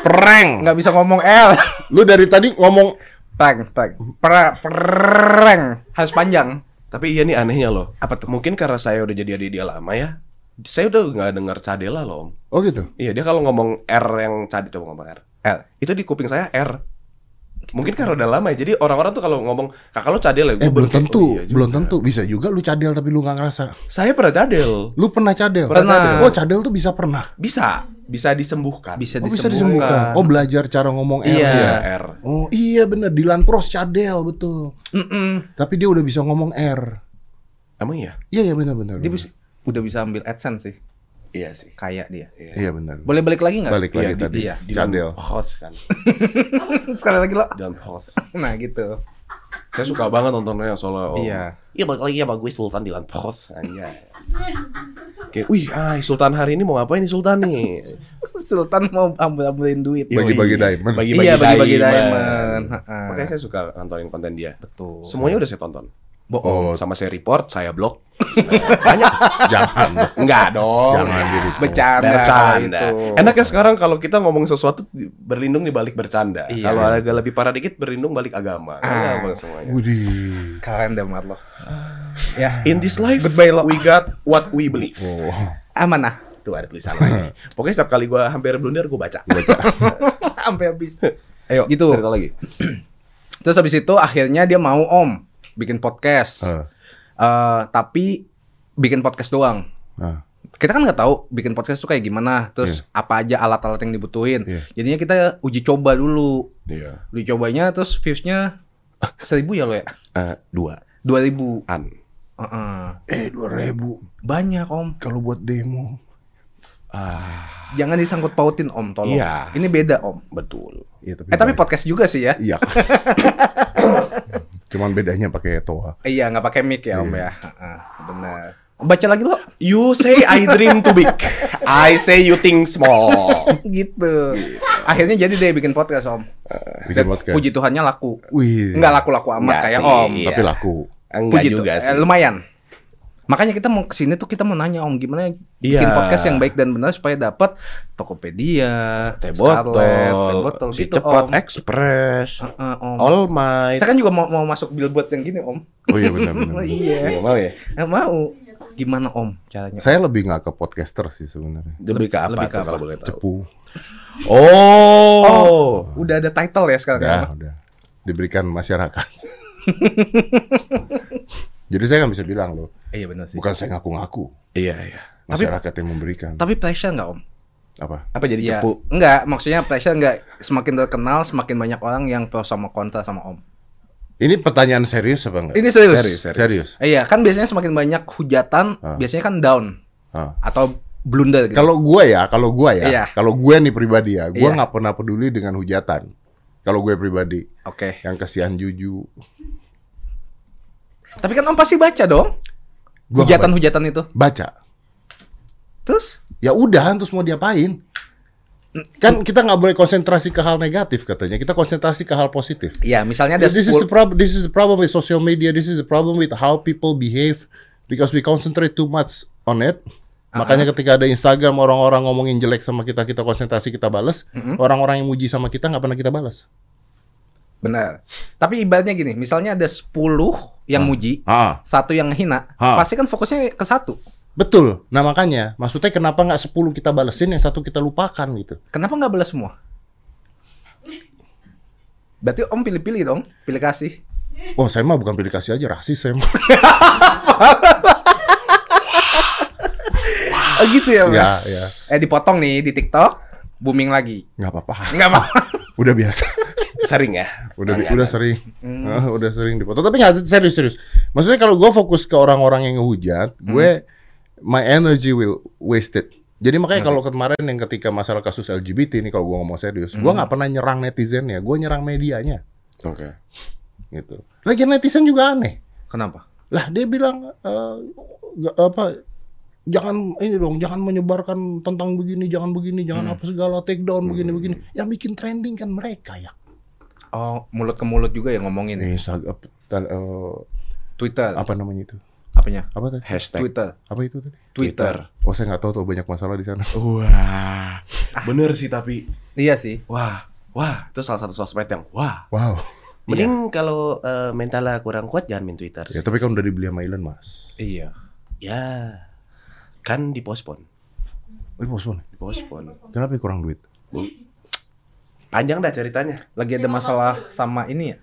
Prank. Nggak bisa ngomong L. Lu dari tadi ngomong prank, prank. Pra, prank. Harus panjang. Tapi iya nih anehnya loh. Apa tuh? Mungkin karena saya udah jadi adik dia lama ya. Saya udah nggak dengar cadela loh om. Oh gitu. Iya dia kalau ngomong R yang cadel coba ngomong R. L. Itu di kuping saya R. Mungkin karena udah lama ya. Jadi orang-orang tuh kalau ngomong kakak lo cadel ya. Eh belum tentu, oh iya juga. belum tentu. Bisa juga lu cadel tapi lu nggak ngerasa. Saya pernah cadel. Lu pernah cadel? Pernah. Oh cadel tuh bisa pernah. Bisa, bisa disembuhkan. Bisa Oh bisa disembuhkan. disembuhkan. Oh belajar cara ngomong R Iya. ya. R. Oh iya bener. Dilan Pros cadel betul. Mm-mm. Tapi dia udah bisa ngomong R. Emang iya? Iya iya benar benar. Dia bisa, udah bisa ambil AdSense sih. Iya sih. Kayak dia. Iya benar. Boleh balik lagi nggak? Balik lagi Iya, di- tadi. iya. Cadel. host kan. Sekali lagi lo. Dalam host. Nah gitu. Saya suka banget nontonnya soalnya om. Iya. Iya balik lagi sama gue Sultan di Lampos aja. Kayak, wih, ah Sultan hari ini mau ngapain nih Sultan nih? Sultan mau ambil-ambilin duit. Bagi-bagi diamond. Bagi-bagi Iya, bagi-bagi diamond. diamond. Makanya saya suka nontonin konten dia. Betul. Semuanya udah saya tonton. Oh. Bohong. Sama saya report, saya blok. Banyak. Jangan. Enggak dong. Jangan diri. Bercanda. Bercanda. itu. Enaknya sekarang kalau kita ngomong sesuatu berlindung di balik bercanda. Iya. Kalau agak lebih parah dikit berlindung balik agama. Ah. Gampang semuanya. Widih. Keren deh Marlo. Ya. In this life, Goodbye, lo. we got what we believe. Oh. Aman ah. Tuh ada tulisan lagi. Pokoknya setiap kali gua hampir blunder, gua baca. Sampai habis. Ayo, Gitu. cerita lagi. Terus habis itu akhirnya dia mau Om bikin podcast. Ah. Eh, tapi bikin podcast doang. Ah. Kita kan nggak tahu bikin podcast tuh kayak gimana, terus apa aja alat-alat yang dibutuhin. Iya. Jadinya kita uji coba dulu. Iya. Uji cobanya terus viewsnya seribu ya lo ya? Eh, dua Dua ribu. an. Heeh. Eh dua ribu Banyak Om. kalau buat demo. Ah, Jangan disangkut pautin Om, tolong. Iya. Ini beda Om. betul. Iya tapi. Eh tapi podcast juga sih ya. Iya. Cuman bedanya pakai toa. Iya nggak pakai mic ya Om Iya. ya. Heeh, benar. Baca lagi lo. You say I dream too big. I say you think small. gitu. Akhirnya jadi deh bikin podcast Om. Bikin Dan podcast. puji Tuhannya laku. Wih. Nggak laku-laku amat Nggak kayak sih, Om. iya. Tapi laku. Enggak Puji juga tu- sih. eh, lumayan. Makanya kita mau ke sini tuh kita mau nanya Om gimana bikin Iya. podcast yang baik dan benar supaya dapat Tokopedia, Teh Scarlett, teh botol, si gitu cepat Om. express, Heeh, Om. all might. Saya kan juga mau, mau masuk billboard yang gini Om. Oh iya benar benar. iya. Nggak mau ya? Eh, mau. Gimana Om caranya? Saya lebih nggak ke podcaster sih sebenarnya. Lebih ke apa? Lebih ke apa? kalau boleh tahu? Cepu. Oh. Udah ada title ya sekarang. Udah, Om? udah. Diberikan masyarakat. Jadi saya nggak bisa bilang loh. Iya benar sih. Bukan saya ngaku-ngaku. Iya, iya. Tapi- Masyarakat yang memberikan. Tapi pressure nggak Om? Apa? Apa jadi Iya. cepu? Enggak, maksudnya pressure enggak semakin terkenal semakin banyak orang yang pro sama kontra sama Om. Ini pertanyaan serius apa enggak? Ini serius. Serius, serius. Serius. Iya, kan biasanya semakin banyak hujatan, Ah. biasanya kan down Ah. atau blunder gitu. Kalau gue ya, kalau gue ya, Iya. kalau gue nih pribadi ya, gue Iya. nggak pernah peduli dengan hujatan. Kalau gue pribadi, Oke. yang kesian juju, Tapi kan Om pasti baca dong. Hujatan-hujatan itu. baca. Terus Ya udah, terus mau diapain? Kan kita nggak boleh konsentrasi ke hal negatif katanya. Kita konsentrasi ke hal positif. ya misalnya ada This is 10 the problem. This is the problem with social media. This is the problem with how people behave because we concentrate too much on it. Makanya ketika ada Instagram orang-orang ngomongin jelek sama kita, kita konsentrasi kita balas. Orang-orang yang muji sama kita nggak pernah kita balas. Benar. Tapi ibaratnya gini, misalnya ada 10 yang muji, Ah, satu yang hina, Ah. pasti kan fokusnya ke satu. betul. Nah makanya, maksudnya kenapa nggak 10 kita balesin, yang satu kita lupakan gitu? Kenapa nggak balas semua? Berarti Om pilih-pilih dong, pilih kasih. Oh, saya mah bukan pilih kasih aja, rasis saya mah. Oh gitu ya, Mas? ya, ya, Eh dipotong nih di TikTok, booming lagi. nggak apa-apa. Nggak mau. Udah biasa. Sering ya? udah Langganan. udah sering. Ah, udah sering dipoto tapi nggak serius serius. Maksudnya kalau gue fokus ke orang-orang yang ngehujat gue my energy will wasted. Jadi makanya kalau kemarin yang ketika masalah kasus LGBT nih kalau gue ngomong serius gue nggak pernah nyerang netizennya gue nyerang medianya. Oke. gitu. Lagi netizen juga aneh. Kenapa? lah dia bilang nggak- apa jangan ini dong jangan menyebarkan tentang begini jangan begini jangan apa segala take down begini begini. Yang bikin trending kan mereka ya Oh, mulut ke mulut juga ya ngomongin ya. Instagram eh, Twitter. apa namanya itu Apanya? apa tadi Hashtag. Twitter. apa itu tadi Twitter. oh saya nggak tahu tuh banyak masalah di sana Wah. Bener sih tapi. Iya sih. Wah. Wah. Itu salah satu sosmed yang wah. wow Mending kalau eh, mentalnya kurang kuat jangan main Twitter. Ya tapi kan udah dibeli sama Elon Mas. Iya. Ya, kan dipospon. Oh, pospon. Dipospon. Kenapa kurang duit? Panjang dah ceritanya. Lagi ada masalah sama ini ya?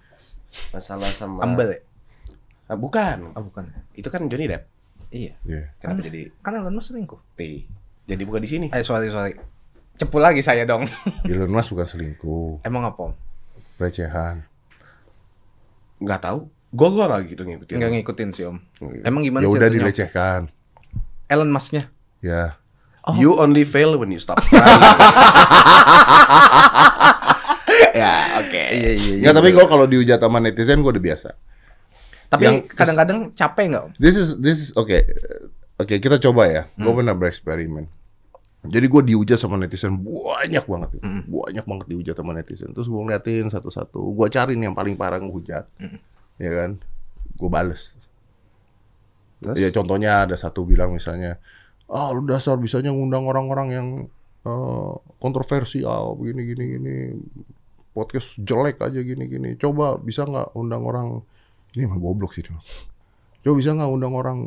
Masalah sama Ambel ya? Ah, bukan. Oh, bukan. Itu kan Johnny Depp. Iya. Iya. Kenapa Kan- jadi Kan Elon Musk selingkuh. P? Jadi bukan di sini. Eh, sorry, sorry. Cepu lagi saya dong. Elon Musk bukan selingkuh, Emang apa, pelecehan. Nggak tahu. Gua gua nggak gitu ngikutin. Nggak ngikutin sih, Om. Iya. Emang gimana Ya udah dilecehkan. Elon Musk-nya? Ya. You only fail when you stop trying. ya, oke. Iya, iya, Ya tapi gue kalau dihujat sama netizen gue udah biasa. Tapi Yang- kadang-kadang capek nggak, Om? This is this is oke. Oke, kita coba ya. Gue Hmm. pernah bereksperimen. Jadi gue dihujat sama netizen banyak banget. Hmm. banyak banget dihujat sama netizen. Terus gue ngeliatin satu-satu, gue cari nih yang paling parah ngehujat, Hmm. ya kan? Gue bales. Terus? Ya contohnya ada satu bilang misalnya, ah lu dasar bisanya ngundang orang-orang yang eh, kontroversial begini gini gini, podcast jelek aja gini gini. Coba bisa nggak undang orang ini mah goblok sih. dia. Coba bisa nggak undang orang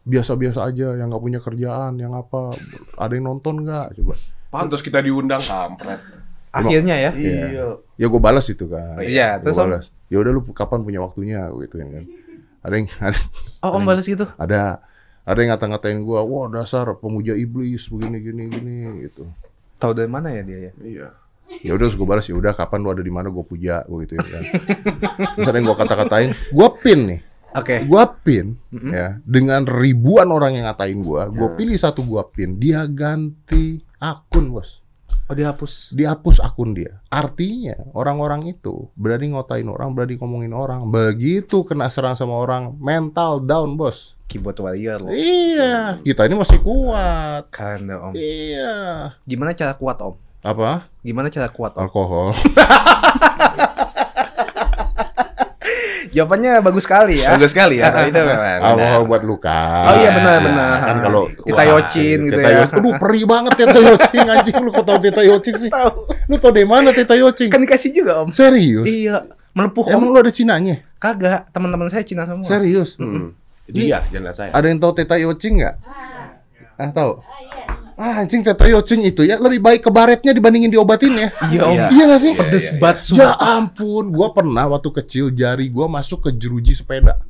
biasa-biasa aja yang nggak punya kerjaan, yang apa, ada yang nonton nggak? Coba. Pantas kita diundang kampret. Akhirnya ya? Iya. Ya gue balas itu kan. Iya, terus, balas. Ya udah lu kapan punya waktunya gitu kan. Ada yang ada, Oh, Om balas gitu? ada ada yang ngata-ngatain gua, wah dasar pemuja iblis begini gini gini gitu. Tahu dari mana ya dia ya? Iya. Ya udah gue balas ya udah kapan lu ada di mana gue puja gue gitu ya kan. terus ada yang gua kata-katain, gua pin nih. Oke. Gua pin ya dengan ribuan orang yang ngatain gua, gua pilih satu gua pin, dia ganti akun, Bos. Oh, dihapus. Dihapus akun dia. Artinya orang-orang itu berani ngotain orang, berani ngomongin orang. Begitu kena serang sama orang, mental down, Bos. Keyboard warrior loh. Iya, kita ini masih kuat. Keren deh, Om. Iya. Gimana cara kuat, Om? Apa? Gimana cara kuat, Om? Alkohol. Jawabannya bagus sekali ya. Bagus sekali ya. itu memang. Alkohol buat luka. Oh iya, benar, benar. Kan kalau Kita yocin gitu Teta ya. Yocin. Aduh, perih banget Teta Yocin anjing. Lu kok tahu Teta Yocin sih? Lu tau dari mana Teta Yocin? Kan dikasih juga, Om. Serius? Iya. Melepuh, Emang Om. lu ada Cinanya? Kagak. Teman-teman saya Cina semua. Serius? Hmm. Dia, jangan saya. Ada yang tahu Teta Yocin nggak? Ah, tahu? Ah, iya. Ah, anjing Teta Yocin itu ya lebih baik ke baretnya dibandingin diobatin ya. Iya, Om. Iya. Iya gak sih? Pedes iya, banget, Ya ampun, gua pernah waktu kecil jari gua masuk ke jeruji sepeda.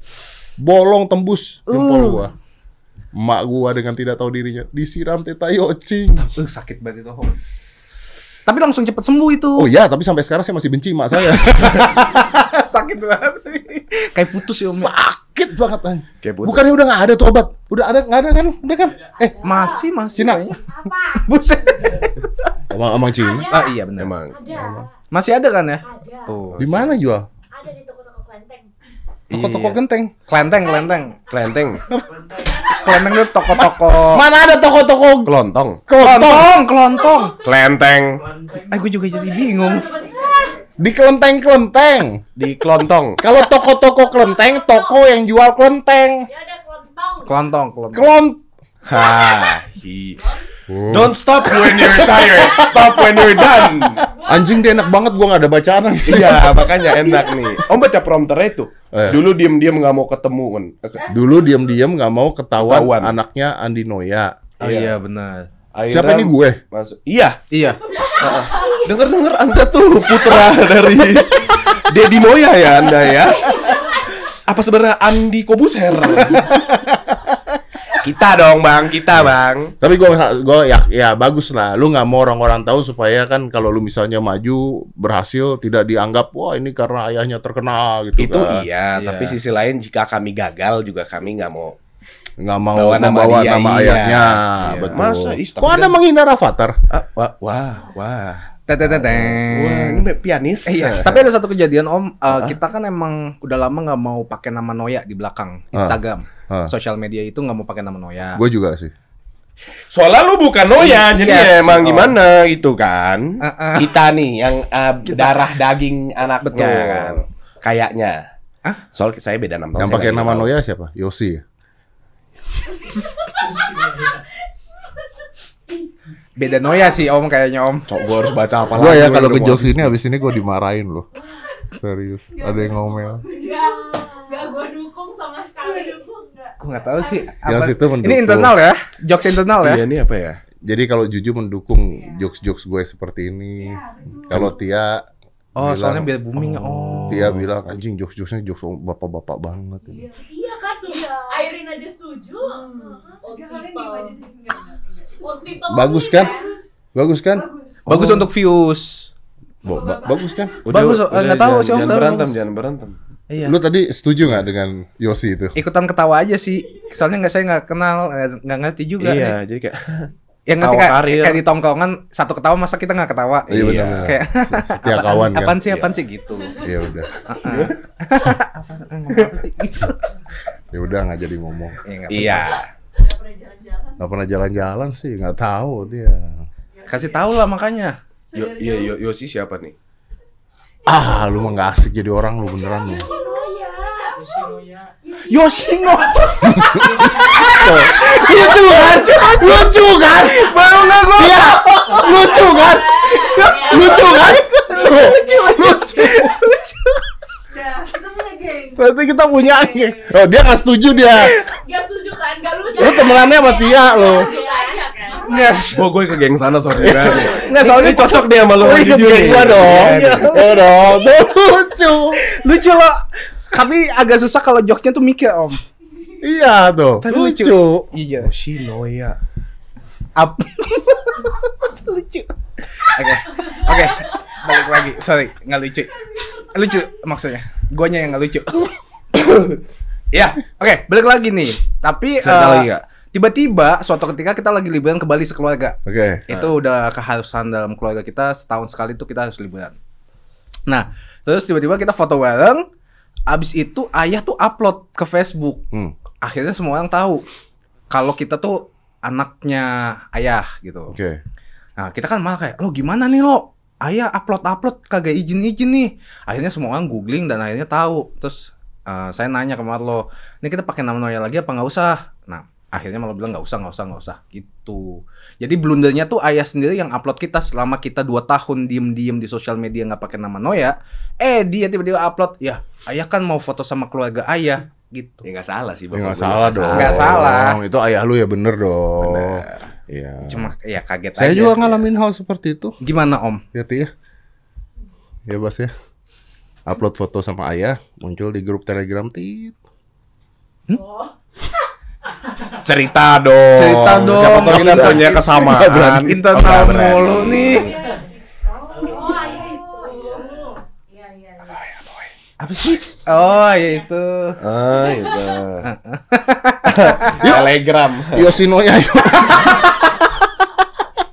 Bolong tembus jempol gua. Emak gua dengan tidak tahu dirinya disiram teta yocing. Uh, sakit banget itu, Om. Tapi langsung cepet sembuh itu. Oh ya, tapi sampai sekarang saya masih benci emak saya. sakit banget sih. Kayak putus ya, Om. Sakit banget putus. Bukannya udah nggak ada tuh obat? Udah ada nggak ada kan? Udah kan? Eh, Masih, masih. Cina. Apa? Buset. emang emang Cina. Ah, iya benar. Emang. Ada. Masih ada kan ya? Ada. Tuh. Di mana jual? Ada di toko-toko kelenteng. Toko-toko Iya. genteng. Kelenteng, kelenteng. Kelenteng. Kelenteng itu toko-toko. Mana ada toko-toko Kelontong. kelontong Kelontong. Kelenteng. Eh, gue juga jadi bingung. di kelenteng-kelenteng? Di kelontong. Kalau toko-toko kelenteng, toko yang jual kelenteng. Ya ada kelontong. Kelontong, kelontong. Kelon Ha. hi. Don't stop when you're tired. Stop when you're done. Anjing dia enak banget gua nggak ada bacaan. Iya, makanya enak nih. Om baca prompter itu. Eh. Dulu diem-diem nggak mau ketemu kan. Dulu diam-diam nggak mau ketahuan, Ketahuan. anaknya Andi Noya. Oh iya, benar. Akhirnya Siapa ini gue? Masuk. Iya. Iya. Dengar-dengar Anda tuh putra dari Dedi Moya ya Anda ya. Apa sebenarnya Andi Kobuser? kita dong bang, kita bang. Tapi gue gue ya ya bagus lah. Lu nggak mau orang-orang tahu supaya kan kalau lu misalnya maju berhasil tidak dianggap wah ini karena ayahnya terkenal gitu Itu kan. iya, Iya. tapi sisi lain jika kami gagal juga kami nggak mau. Nggak mau Bawa nama membawa dia, nama iya. ayahnya. Iya. Betul. Masa, Kok Anda menghina Rafathar? Ah, wah, wah, wah. Teteteteng. Wah, ini pianis. Eh, iya, tapi ada satu kejadian Om, Eh, kita kan emang udah lama nggak mau pakai nama Noya di belakang Instagram, Ah. sosial media itu nggak mau pakai nama Noya. Gue juga sih. Soalnya lu bukan Noya, jadi Yes. ya emang Oh. gimana gitu kan. Ah, ah. Kita nih yang uh, darah daging anaknya Betul. kan. Kayaknya. Hah? Soal saya beda 6 tahun. Yang pakai nama tahu. Noya siapa? Yosi. ya? Beda Noya sih Om kayaknya Om. Cok, gua harus baca apa Gue lagi, ya gua kalau ke jokes habis ini nih. habis ini gue dimarahin loh. Serius, ada yang ngomel. Enggak, enggak gue dukung sama sekali. Gue nggak tahu sih. Yang apa- situ mendukung. Ini internal ya, jokes internal ya. Iya, ini apa ya? Jadi kalau Juju mendukung jokes-jokes gue seperti ini. Kalau Tia Oh, bilang- soalnya biar booming. Oh. Tia bilang anjing jokes-jokesnya jokes bapak-bapak banget. Iya kan tuh, Airin aja setuju. People Bagus kan? Bagus kan? Bagus untuk views. Bo- ba- bagus kan? Bagus, nggak tahu Om, Jangan berantem, jangan berantem. Iya. Lu tadi setuju nggak dengan Yosi itu? Ikutan ketawa aja sih. Soalnya nggak saya nggak kenal, eh, nggak ngerti juga. Iya, jadi kayak Yang ngerti kayak, karir. kayak di tongkongan satu ketawa masa kita nggak ketawa. Iya benar. Kayak Setia kawan kan. apaan sih apaan sih gitu. Ya udah. Heeh. Apaan, eh, ngomong apa sih? Gitu. Ya udah nggak jadi ngomong. Ya, iya. Nggak pernah jalan-jalan sih, nggak tahu dia. Kasih tahu lah makanya. Yo, iya, yo, Yosi siapa nih? Ah, lu mah nggak asik jadi orang lu beneran lu. Yoshino. Lucu kan? Lucu kan? Baru nggak gua. Iya, lucu kan? Lucu kan? Tuh, lucu. Berarti kita punya geng. Oh, dia nggak setuju dia. Gak setuju kan? Gak lucu. Lu temenannya sama Tia lo. Lucu kan? Enggak. Oh, gue ke geng sana sorry banget. Nggak, soalnya cocok dia sama lo. Lu ikut geng gua dong. Iya, Ya dong. Lucu. Lucu loh. Tapi agak susah kalau joknya tuh mikir, Om. Iya tuh. Tapi lucu. lucu. Iya. Yoshinoya. Up. lucu. Oke. Oke. Balik lagi. Sorry, nggak lucu. Lucu maksudnya. Guanya yang nggak lucu. Ya, oke, balik lagi nih. Tapi eh, tiba-tiba suatu ketika kita lagi liburan ke Bali sekeluarga. Oke. Itu udah keharusan dalam keluarga kita setahun sekali tuh kita harus liburan. Nah, terus tiba-tiba kita foto bareng. Abis itu ayah tuh upload ke Facebook. Hmm. Akhirnya semua orang tahu kalau kita tuh anaknya ayah gitu. Oke. Nah, kita kan malah kayak, lo gimana nih lo? Ayah upload-upload kagak izin-izin nih. Akhirnya semua orang googling dan akhirnya tahu. Terus eh, saya nanya ke Marlo, ini kita pakai nama Noya lagi apa nggak usah? Nah, akhirnya malah bilang nggak usah, nggak usah, nggak usah gitu. Jadi blundernya tuh ayah sendiri yang upload kita selama kita dua tahun diem-diem di sosial media nggak pakai nama Noya. Eh dia tiba-tiba upload, ya ayah kan mau foto sama keluarga ayah gitu. Ya nggak salah sih, Ya Bapak. nggak salah dong. Nggak salah. Itu ayah lu ya bener dong. Bener. Iya. Cuma ya kaget Saya aja. juga ngalamin hal seperti itu. Gimana Om? Ya Tia. Ya Bas ya. Upload foto sama ayah, muncul di grup Telegram Tit. Cerita dong. Cerita dong. Siapa tahu kita punya kesamaan. Nggak berani. mulu nih. Oh. Apa sih? Oh, ya itu. Ah, itu. Telegram. Yoshinoya yuk.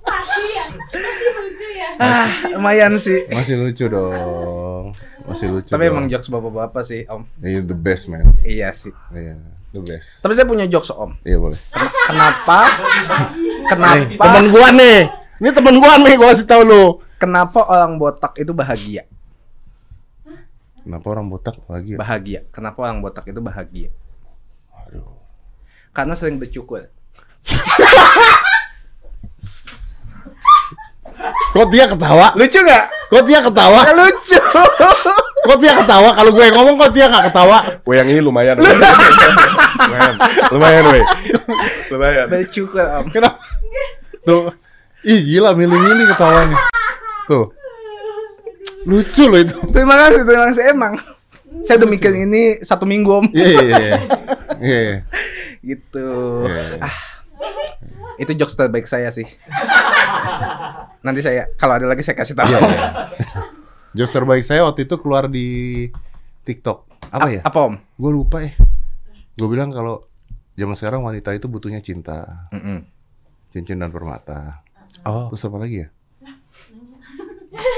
Masih ya? Ah, lumayan sih. Masih lucu dong. Masih lucu. Tapi dong. emang jokes bapak-bapak sih, Om. Iya, the best man. Iya sih. Iya, the best. Tapi saya punya jokes, Om. Iya boleh. Ken- Kenapa? Nih, Kenapa? temen gua nih. Ini temen gua nih, gua kasih tahu lu. Kenapa orang botak itu bahagia? Kenapa orang botak lagi? Bahagia. Kenapa orang botak itu bahagia? Aduh. Karena sering bercukur. Kok dia ketawa? Lucu nggak? Kok dia ketawa? Lucu. Kok dia ketawa? Kalau gue ngomong kok dia nggak ketawa? Weh yang ini lumayan. lumayan. Lumayan, weh. Lumayan. bercukur, Om. Kenapa? Tuh. Ih gila milih-milih ketawanya. Tuh. Lucu loh itu. Terima kasih, terima kasih emang. Saya udah mikir ini satu minggu, Om. Iya iya iya. Iya. iya. Gitu. Iya, iya. Ah, itu jokes terbaik saya sih. Nanti saya kalau ada lagi saya kasih tahu. Jokes terbaik saya waktu itu keluar di TikTok. Apa ya? Apa om? Gue lupa ya. Gue bilang kalau zaman sekarang wanita itu butuhnya cinta, Mm-mm. cincin dan permata. Oh. Terus apa lagi ya?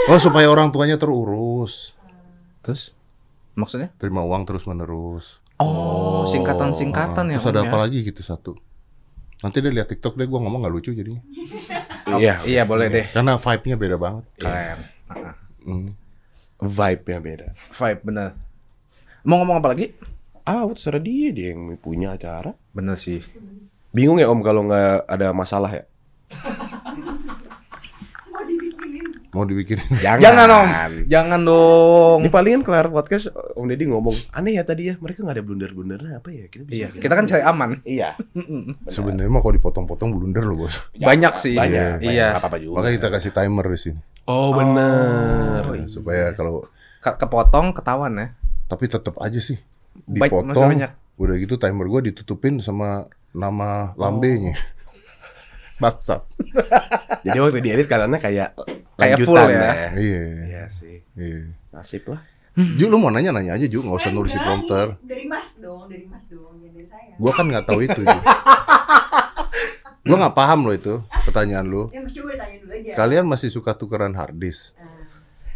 Oh supaya orang tuanya terurus, Terus maksudnya? terima uang terus menerus. Oh, singkatan-singkatan ya. Terus ada Om, apa ya? lagi gitu satu. Nanti dia lihat TikTok deh, gue ngomong nggak lucu jadinya. Iya. Iya boleh deh. Karena vibe-nya beda banget. Keren. Ah, Hmm. Vibe-nya beda. Vibe bener. Mau ngomong apa lagi? Ah, terserah dia dia yang punya acara. Bener sih. Bingung ya Om kalau nggak ada masalah ya? Mau dibikinin. Jangan. Jangan om, jangan dong. Ini palingan kelar podcast Om Deddy ngomong aneh ya tadi ya mereka nggak ada blunder-blundernya apa ya kita bisa Iya, kita kan cari ya? aman. iya Sebenarnya mah kalau dipotong-potong blunder loh, Bos. Banyak sih. banyak, Iya. apa apa juga Makanya kita kasih timer di sini. oh bener Oh, Nah, supaya kalau Ke- kepotong ketahuan ya. tapi tetap aja sih Baik, dipotong. banyak. Udah gitu timer gua ditutupin sama nama lambenya. Bangsat. jadi waktu diedit karena kayak Kayak full ya. Iya. iya sih Iya. nasib lah Ju, lu mau nanya nanya aja Ju, nggak usah nulis di prompter. Dari Mas dong, dari Mas dong, jangan dari saya. Gua kan nggak tahu itu. Ju. Gua nggak paham loh itu pertanyaan lu. Ya Mas coba tanya dulu aja. Kalian masih suka tukeran hard disk?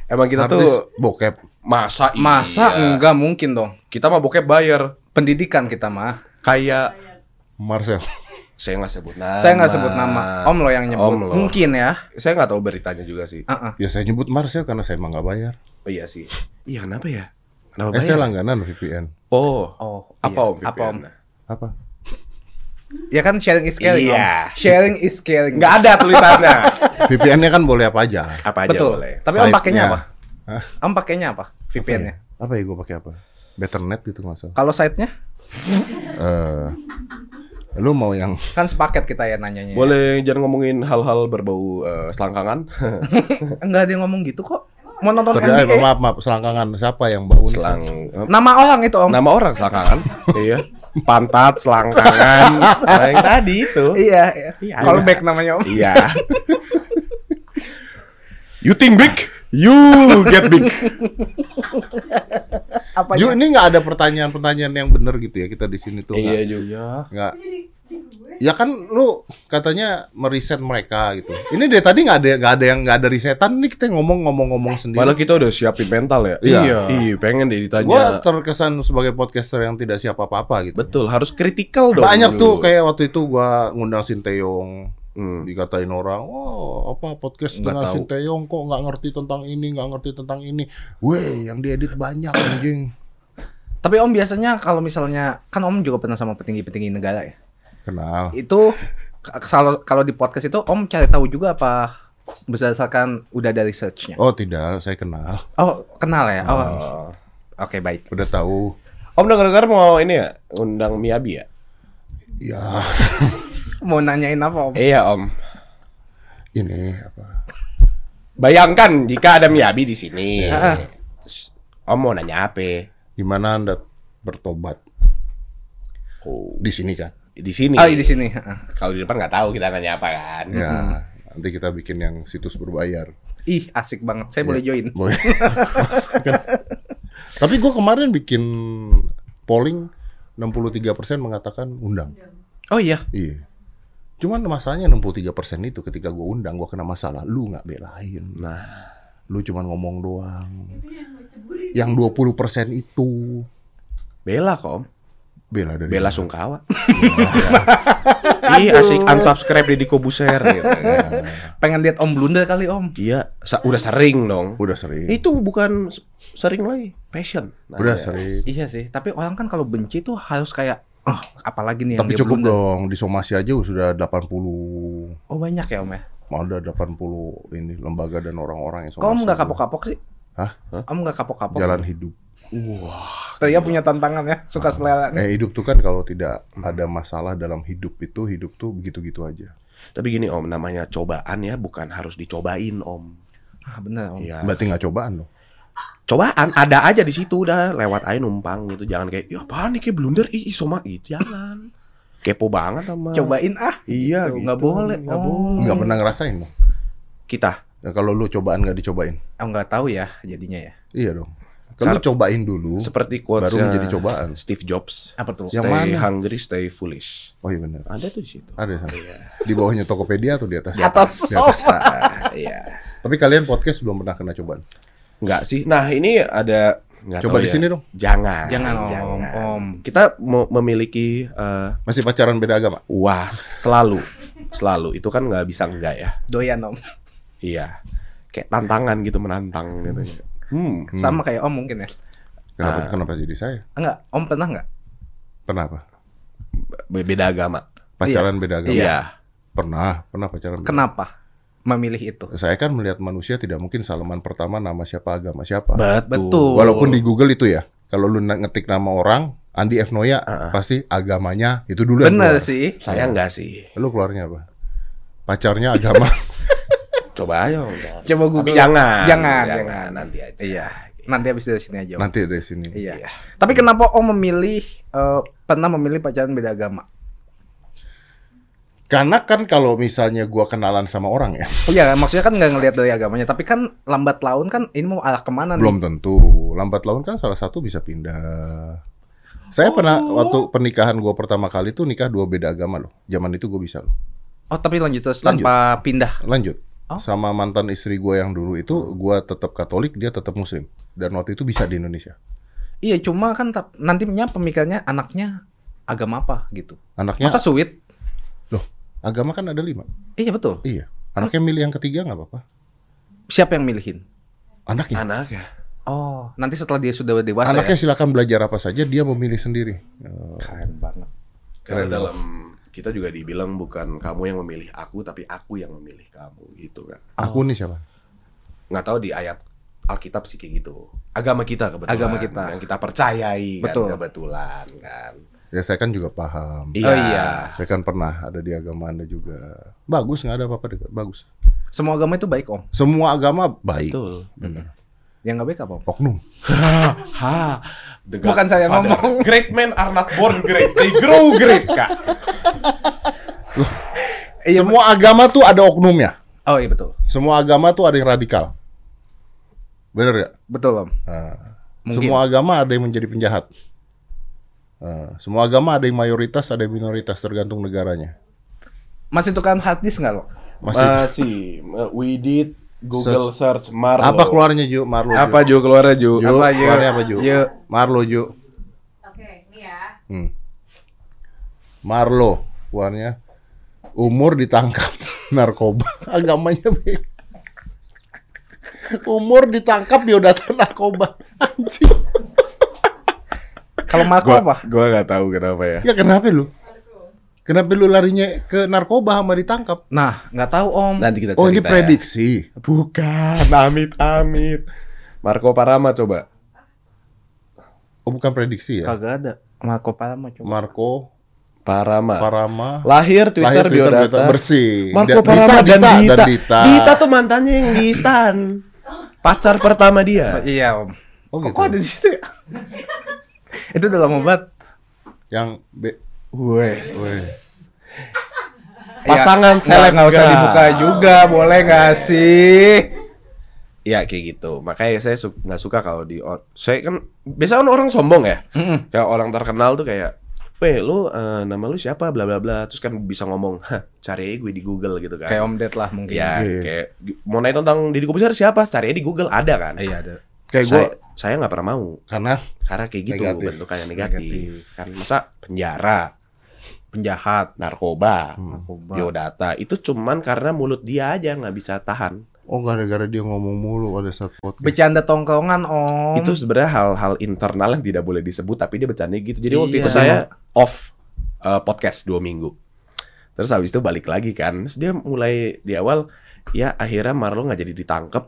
emang kita hard disk tuh bokep. masa iya. Masa enggak mungkin dong. kita mah bokep bayar Pendidikan kita mah. kayak Marcel. Saya nggak sebut nama Saya nggak sebut nama. Om lo yang nyebut. Om lo. Mungkin ya. saya nggak tahu beritanya juga sih Heeh. Ya saya nyebut Marcel karena saya emang nggak bayar. oh iya sih iya kenapa ya kenapa Eh saya bayar langganan VPN. oh Oh, apa iya. om Apa om? VPN? Apa? Ya kan sharing is caring. Iya. Om. Sharing is caring. nggak ada tulisannya VPN-nya kan boleh apa aja. apa aja Betul. boleh Tapi om Site-nya. pakainya apa? Hah? Om pakainya apa? VPN-nya. Apa ya gue pakai apa? Betternet gitu nggak salah. Kalau site-nya Eh, lu mau yang kan sepaket kita ya nanyanya. ya. boleh jangan ngomongin hal-hal berbau eh, selangkangan Enggak ada yang ngomong gitu kok. Mau nonton Terus, eh, NBA. maaf maaf selangkangan siapa yang bau selang Nama orang itu om. nama orang selangkangan iya pantat selangkangan yang tadi itu Iya, iya. Iya. Callback namanya om. iya you think big you get big Apa Ju ini nggak ada pertanyaan-pertanyaan yang bener gitu ya kita di sini tuh iya juga nggak ya kan lu katanya meriset mereka gitu ini dari tadi nggak ada nggak ada yang nggak ada risetan ini kita ngomong-ngomong-ngomong sendiri Malah kita udah siapin mental ya. Iya. Iya, pengen deh ditanya. gua terkesan sebagai podcaster yang tidak siap apa-apa gitu Betul, harus kritikal dong. banyak dulu. tuh kayak waktu itu gua ngundang Sinteyong Hmm. dikatain orang, oh apa podcast Nggak dengan. Sinteyong kok nggak ngerti tentang ini, nggak ngerti tentang ini. Weh, yang diedit banyak anjing. Tapi om biasanya kalau misalnya kan om juga pernah sama petinggi-petinggi negara ya. Kenal. Itu kalau kalau di podcast itu om cari tahu juga apa berdasarkan udah ada researchnya. Oh tidak, saya kenal. Oh kenal ya. Oh, Oh. oke baik. Udah tahu. Om dengar-dengar mau ini ya, undang Miyabi ya? Ya, Mau nanyain apa om? Iya, Om. ini apa? Bayangkan jika ada Miyabi di sini. Terus, om mau nanya apa? Gimana anda bertobat Oh, di sini kan? di sini. Oh di sini. Heeh. Kalau di depan nggak tahu kita nanya apa kan. Ya, nanti kita bikin yang situs berbayar. Ih asik banget. Saya Ya, boleh join. Boleh. Tapi gue kemarin bikin polling 63% mengatakan undang. Oh iya. Iya. Cuman masalahnya 63% itu ketika gue undang gue kena masalah. Lu nggak belain. Nah, Lu cuman ngomong doang. Itu yang ceburin. Yang 20% itu bela kok, Om. bela dari Bela Sungkawa. Ih, asik unsubscribe Deddy Kobuser gitu. Pengen lihat om blunder kali om. Iya, sa- udah sering dong. Udah sering. Itu bukan sering lagi, passion. Nah, Udah ya. sering. Iya sih. Tapi orang kan kalau benci tuh harus kayak oh apalagi nih yang Tapi cukup blunder. dong, di somasi aja sudah 80 Oh banyak ya om ya. ada 80 ini lembaga dan orang-orang yang Kok om somasi. nggak kapok-kapok sih? Hah? Om nggak kapok-kapok? Jalan hidup. Dia punya tantangan ya, suka selera. nih. Eh hidup tuh kan kalau tidak ada masalah dalam hidup itu, hidup tuh begitu-gitu aja. Tapi gini Om, namanya cobaan ya, bukan harus dicobain Om. Ah bener om. Iya. Berarti nggak cobaan dong. Cobaan ada aja di situ udah lewat aja numpang gitu. Jangan kayak, ya apaan nih kayak blunder, ih, ih soma gitu. Jangan. Kepo banget sama. Cobain ah. Iya, Gitu, gitu. nggak boleh. Nggak Oh. boleh. Nggak pernah ngerasain dong. Kita. Ya, kalau lu cobaan nggak dicobain. Om nggak tahu ya jadinya ya. Iya dong. Kalau cobain dulu, Seperti quotes baru menjadi cobaan. Steve Jobs. Apa tuh? Yang stay mana? hungry, stay foolish. Oh iya benar. Ada tuh di situ. Ada sana. Di bawahnya Tokopedia atau di atas? Di atas. Di atas. Ah, Iya. Tapi kalian podcast belum pernah kena cobaan. Enggak sih. Nah, ini ada nggak Coba di ya. sini dong. Jangan. Jangan om, om. Kita mau memiliki eh, Masih pacaran beda agama? wah selalu selalu itu kan nggak bisa enggak ya. Doyan om. Iya. Kayak tantangan gitu menantang gitu. Hmm. Hmm. Sama kayak om mungkin ya. Kenapa, Ah. kenapa jadi saya? Enggak, om pernah nggak? Kenapa? Be- Beda agama. Pacaran beda agama? Iya. Pernah, pernah pacaran. beda- Kenapa? Memilih itu. Saya kan melihat manusia tidak mungkin salaman pertama nama siapa agama siapa. Betul. Walaupun di Google itu ya, kalau lu ngetik nama orang Andi F Noya Ah, ah. pasti agamanya itu dulu keluar. sih. Saya enggak sih. Lu keluarnya apa? Pacarnya agama. Coba ayo. udah. Coba Tapi Google. jangan. Jangan, Jangan, jangan. nanti aja. Iya. Nanti habis dari sini aja. Om. Nanti dari sini. Iya. Tapi kenapa Om memilih eh, pernah memilih pacaran beda agama? Karena kan kalau misalnya gua kenalan sama orang ya, Iya, maksudnya kan nggak ngelihat dari agamanya, tapi kan lambat laun kan ini mau arah ke mana belum nih? tentu. Lambat laun kan salah satu bisa pindah. Saya pernah waktu pernikahan gua pertama kali tuh nikah dua beda agama loh. Zaman itu gue bisa loh. Oh, tapi lanjut terus Lanjut. tanpa pindah. Lanjut. Oh. Sama mantan istri gua yang dulu itu gua tetap Katolik, dia tetap Muslim. Dan waktu itu bisa di Indonesia. Iya, cuma kan nantinya pemikirannya anaknya agama apa gitu. Anaknya Masa sweet? Agama kan ada lima. Iya betul. Iya. Anaknya milih yang ketiga nggak apa-apa. Siapa yang milihin? Anaknya. Anak ya. Oh, nanti setelah dia sudah dewasa Anaknya ya. silakan belajar apa saja, dia memilih sendiri. Oh, Keren banget. Karena dalam kita juga dibilang bukan kamu yang memilih aku tapi aku yang memilih kamu gitu kan. Aku nih siapa? Nggak tahu di ayat Alkitab sih kayak gitu. Agama kita kebetulan. Agama kita. Yang kita percayai Betul. kan kebetulan kan. Ya saya kan juga paham. Iya. Oh iya. Saya kan pernah ada di agama Anda juga. Bagus, nggak ada apa-apa deh. Bagus. Semua agama itu baik, Om. Semua agama baik. Betul. Benar. Yang nggak baik apa? Oknum. Ha. The Bukan saya Godfather. ngomong. Great men are not born great, they grow great, Kak. Semua agama tuh ada oknumnya. Oh iya betul. Semua agama tuh ada yang radikal. Bener ya? Betul, Om. Nah, Mungkin. semua agama ada yang menjadi penjahat. Nah, semua agama ada yang mayoritas, ada yang minoritas, tergantung negaranya. Masih tukang hadis nggak lo? Masih. Masih. We did Google search, Marlo. apa keluarnya Ju? Marlo. Apa Ju? Ju keluarnya Ju? Ju, Apa, Ju? keluarnya apa Ju? Ju. Marlo Ju. Oke, ini ya. Hmm. Marlo keluarnya umur ditangkap narkoba agamanya beda. umur ditangkap biodata narkoba anjing Kalau Marco apa? Gua nggak tahu kenapa ya. ya kenapa lu kenapa lu larinya ke narkoba sama ditangkap Nah, nggak tahu, Om. Nanti kita oh ini cerita ya. prediksi Bukan, amit amit. Marco Parama coba. oh bukan prediksi ya Kagak ada. Marco Palama coba. Marco Parama. Parama Lahir Twitter, Lahir Twitter, biodata. biodata, bersih. Marco Da- Parama Dita, dan Dita, Dita. dan Dita. Dita tuh mantannya yang di stan. Pacar pertama dia. Iya, Om. oh Kok, gitu kok ada di situ ya? itu udah lama banget. yang be Wes. Weh. Pasangan ya, nggak nggak usah dibuka juga, boleh nggak sih? Ya kayak gitu. Makanya saya su- nggak suka kalau di saya kan biasa kan orang sombong ya. Mm-mm. Kayak orang terkenal tuh kayak Weh, lu eh, nama lu siapa? Bla bla bla. Terus kan bisa ngomong, "Hah, cari gue di Google gitu kan." Kayak Om Ded lah mungkin. Ya, Iya. kayak mau nanya tentang Deddy Kobusier siapa? Cari di Google ada kan? Iya ada. Kayak gue saya saya nggak pernah mau karena karena kayak gitu Negatif. bentukannya negatif. Negatif. Kan masa penjara, Penjahat. narkoba, Narkoba. biodata itu cuman karena mulut dia aja nggak bisa tahan. oh gara-gara dia ngomong mulu pada saat podcast Bercanda tongkrongan, Om. Itu sebenarnya hal-hal internal yang tidak boleh disebut tapi dia bercanda gitu. Jadi waktu Iya. itu saya off uh, podcast dua minggu. Terus habis itu balik lagi kan. Terus dia mulai di awal ya akhirnya Marlo nggak jadi ditangkep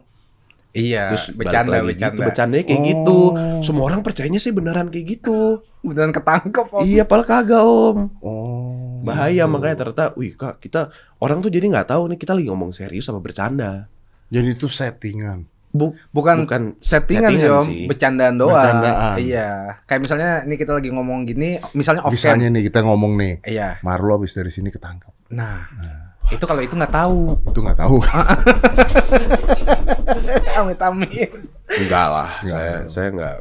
Iya, terus bercanda, lagi bercanda. gitu bercandanya kayak Oh. gitu semua orang percayanya sih beneran kayak gitu Beneran ketangkep, Om. iya padahal kagak om oh bahaya makanya ternyata wih kak kita orang tuh jadi nggak tahu nih kita lagi ngomong serius sama bercanda jadi itu settingan Bu- bukan, bukan settingan, sih, settingan Om. sih. Bercandaan doang. Bercandaan. Iya. Kayak misalnya ini kita lagi ngomong gini, misalnya off misalnya nih kita ngomong nih Iya. Marlo habis dari sini ketangkap Nah, itu kalau itu nggak tahu. itu nggak tahu amit amit. enggak lah Enggak. saya saya enggak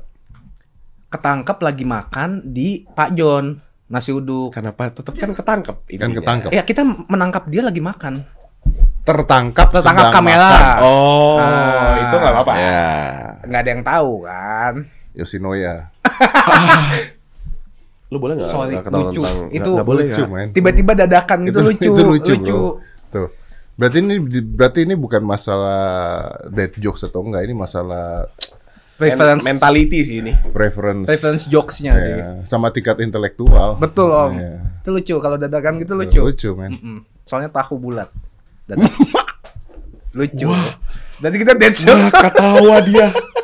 Ketangkep lagi makan di Pak John nasi uduk. kenapa tetap kan ketangkep kan intinya. ketangkap Ya kita menangkap dia lagi makan. tertangkap Tertangkap kamera. makan. oh Ah. itu nggak apa-apa ya Nggak ada yang tahu kan. Yoshinoya lu boleh nggak Sorry, nggak ketahuan lucu. tentang Itu nggak, nggak boleh lucu men Tiba-tiba dadakan gitu Itu- lucu. itu lucu, bro. tuh berarti ini berarti ini bukan masalah dead jokes atau enggak ini masalah Reference Men- mentality sih ini preference reference jokes-nya sih. ya, sama tingkat intelektual Betul Om. Iya. Itu lucu kalau dadakan gitu lucu. lucu men Mm-mm. Soalnya tahu bulat. Dan Lucu. Nanti kita dead. Wah, ketawa dia.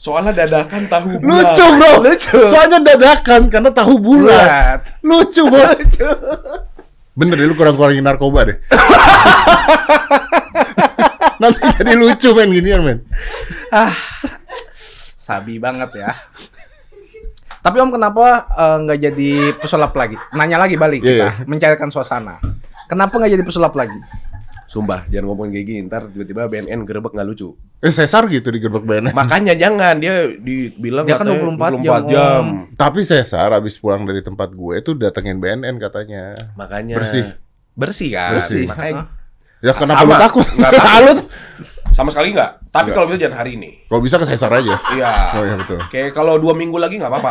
Soalnya dadakan tahu bulat. Lucu bro. Lucu. Soalnya dadakan karena tahu bulat. Bulat. Lucu bos. Lucu. Bener deh lu kurang-kurangin narkoba deh. Nanti jadi lucu men ginian men. Sabi banget ya. Tapi Om kenapa eh, nggak jadi pesulap lagi? Nanya lagi balik Iya, kita, mencairkan suasana. Kenapa nggak jadi pesulap lagi? Sumpah, jangan ngomongin kayak gini. Ntar tiba-tiba BNN gerebek nggak lucu. Eh Cesar gitu di gerbek BNN. Makanya jangan dia dibilang Dia kan katanya 24 jam, Tapi Cesar abis pulang dari tempat gue itu datengin BNN katanya. Makanya Bersih. Bersih kan? Bersih. Makanya Ya kenapa Sama. lu takut? Nggak takut. Sama sekali nggak. Tapi kalau bisa jangan hari ini. kalau bisa ke Cesar aja. Iya. Oh iya betul. Kayak kalau dua minggu lagi nggak apa-apa.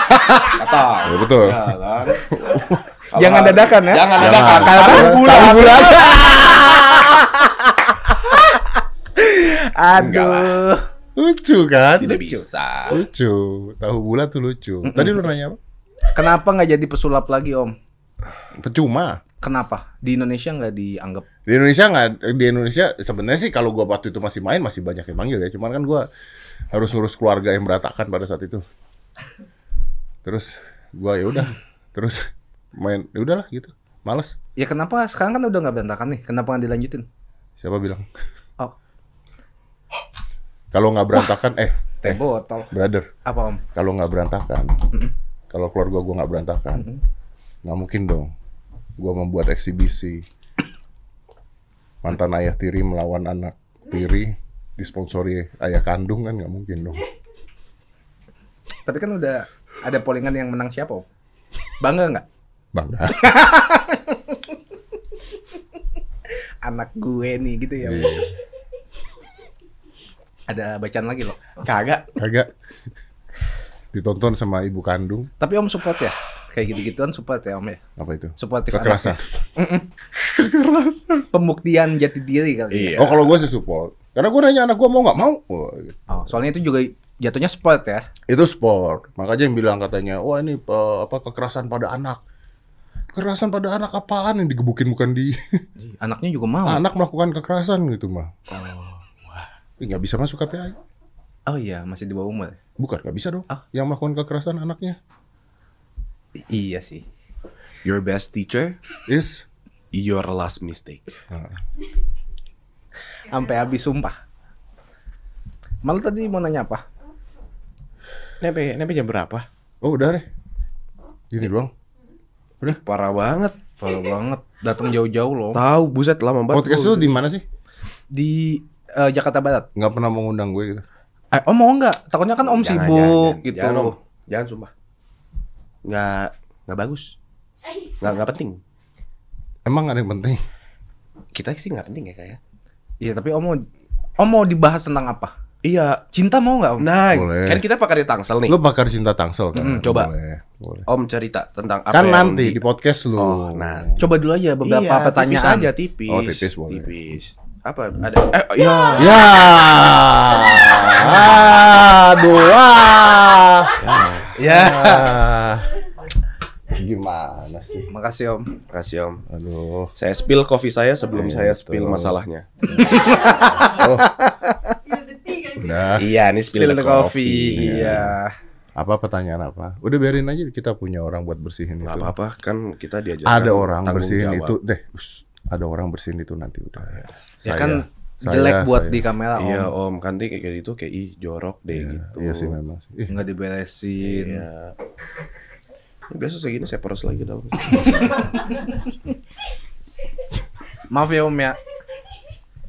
Kata. Iya, betul. Iya, kan? Kalau Jangan dadakan ya. Jangan dadakan. Tahu Tahu bulat. Tahu bulat. Enggak Aduh. Lucu kan? Tidak bisa. Lucu. Tahu bulat tuh lucu. Tadi lu nanya apa? Kenapa nggak jadi pesulap lagi Om? Percuma. Kenapa? Di Indonesia nggak dianggap? Di Indonesia nggak di Indonesia sebenarnya sih kalau gua waktu itu masih main masih banyak yang manggil ya. Cuman kan gua harus ngurus keluarga yang berantakan pada saat itu. Terus gua ya udah. Terus main ya udahlah gitu. Males. Ya kenapa? Sekarang kan udah nggak berantakan nih. Kenapa nggak dilanjutin? Siapa bilang? Oh, Kalau nggak berantakan eh teh botol. brother, Apa Om? kalau nggak berantakan, kalau keluarga gua nggak berantakan, nggak mungkin dong. Gua membuat eksibisi mantan ayah tiri melawan anak tiri disponsori ayah kandung kan nggak mungkin dong. Tapi kan udah ada pollingan yang menang siapa Om? Bangga nggak? Bangga. Anak gue nih gitu ya. Iya. Ada bacaan lagi loh. Kagak. Kagak. Ditonton sama ibu kandung. Tapi Om support ya? Kayak gitu-gituan support ya Om ya? Apa itu? Supportif Kekerasan. Pembuktian jati diri kali ya? Iya. Oh kalau gue sih support. Karena gue nanya anak gue mau nggak mau. Oh, gitu. Oh, soalnya itu juga jatuhnya sport ya? Itu sport. Makanya yang bilang katanya, wah ini eh, apa kekerasan pada anak. Kekerasan pada anak apaan yang digebukin bukan di Anaknya juga mau. anak melakukan kekerasan gitu mah. Ih, nggak bisa masuk KPI. Oh iya, masih di bawah umur. Bukan, nggak bisa dong. Ah. Yang melakukan kekerasan anaknya I- iya sih. Your best teacher, is your last mistake. Sampai habis sumpah. Malu tadi mau nanya apa? Nepe, nepe jam berapa? oh udah deh. Gini doang. Udah parah banget. Parah banget. Datang jauh-jauh loh. Tahu buset lama banget. Podcast lu di mana sih? Di eh, Jakarta Barat. Nggak pernah mengundang gue gitu. Eh, om mau nggak? Takutnya kan om Jangan, sibuk jangan, gitu. Jangan, Om. Jangan sumpah. Nggak nggak bagus. Nggak nggak penting. Emang ada yang penting? Kita sih nggak penting ya kayak. Iya, tapi om mau om mau dibahas tentang apa? Iya. Cinta mau nggak om? Nah, Boleh. kan kita pakai di Tangsel nih. Lu bakar cinta tangsel kan? Mm, coba. Boleh. boleh. Om cerita tentang apa Kan yang nanti di podcast lu. Oh, nah. Coba dulu aja beberapa Iya, pertanyaan. Tipis aja tipis. Oh, tipis boleh. Tipis. Apa ada? Eh, iya. Ya. Aduh. Ah. Ya. Ah. Gimana sih? Makasih om. Makasih Om. Aduh. Saya spill kopi saya sebelum Iya, saya spill masalahnya. Oh, Spill the tea kan. Udah. Iya, ini spill, Spill the the coffee. coffee. Iya. Apa pertanyaan apa? Udah biarin aja kita punya orang buat bersihin Nggak itu. apa-apa kan kita diajarkan Ada orang bersihin jawab. itu deh. us, ada orang bersihin itu nanti udah. Ya Saya- kan saya- jelek buat saya. di kamera om. Iya Om, kan kayak gitu kayak ih jorok deh Iya, gitu. iya sih memang. sih. Ih, Nggak diberesin. Iya. Ini biasa kayak gini saya peres lagi dalam. Maaf ya om ya.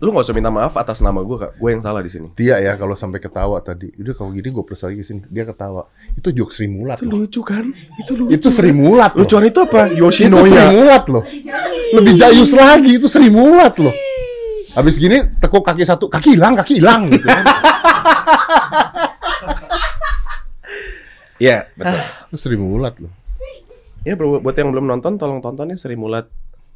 Lu gak usah minta maaf atas nama gue kak, gue yang salah di sini. Tia ya kalau sampai ketawa tadi. Udah kalau gini gue plus lagi sini. Dia ketawa. Itu jokes Sri Mulat loh. Lucu kan? Itu lucu. Itu Sri Mulat loh. Lucuan itu apa? Itu Sri. Mulat loh. Lebih jayus lagi itu Sri Mulat loh. Habis gini tekuk kaki satu, kaki hilang, kaki hilang gitu. kan. Iya, betul. Itu Sri Mulat loh. Ya bro, buat yang belum nonton, tolong tonton ya Sri Mulat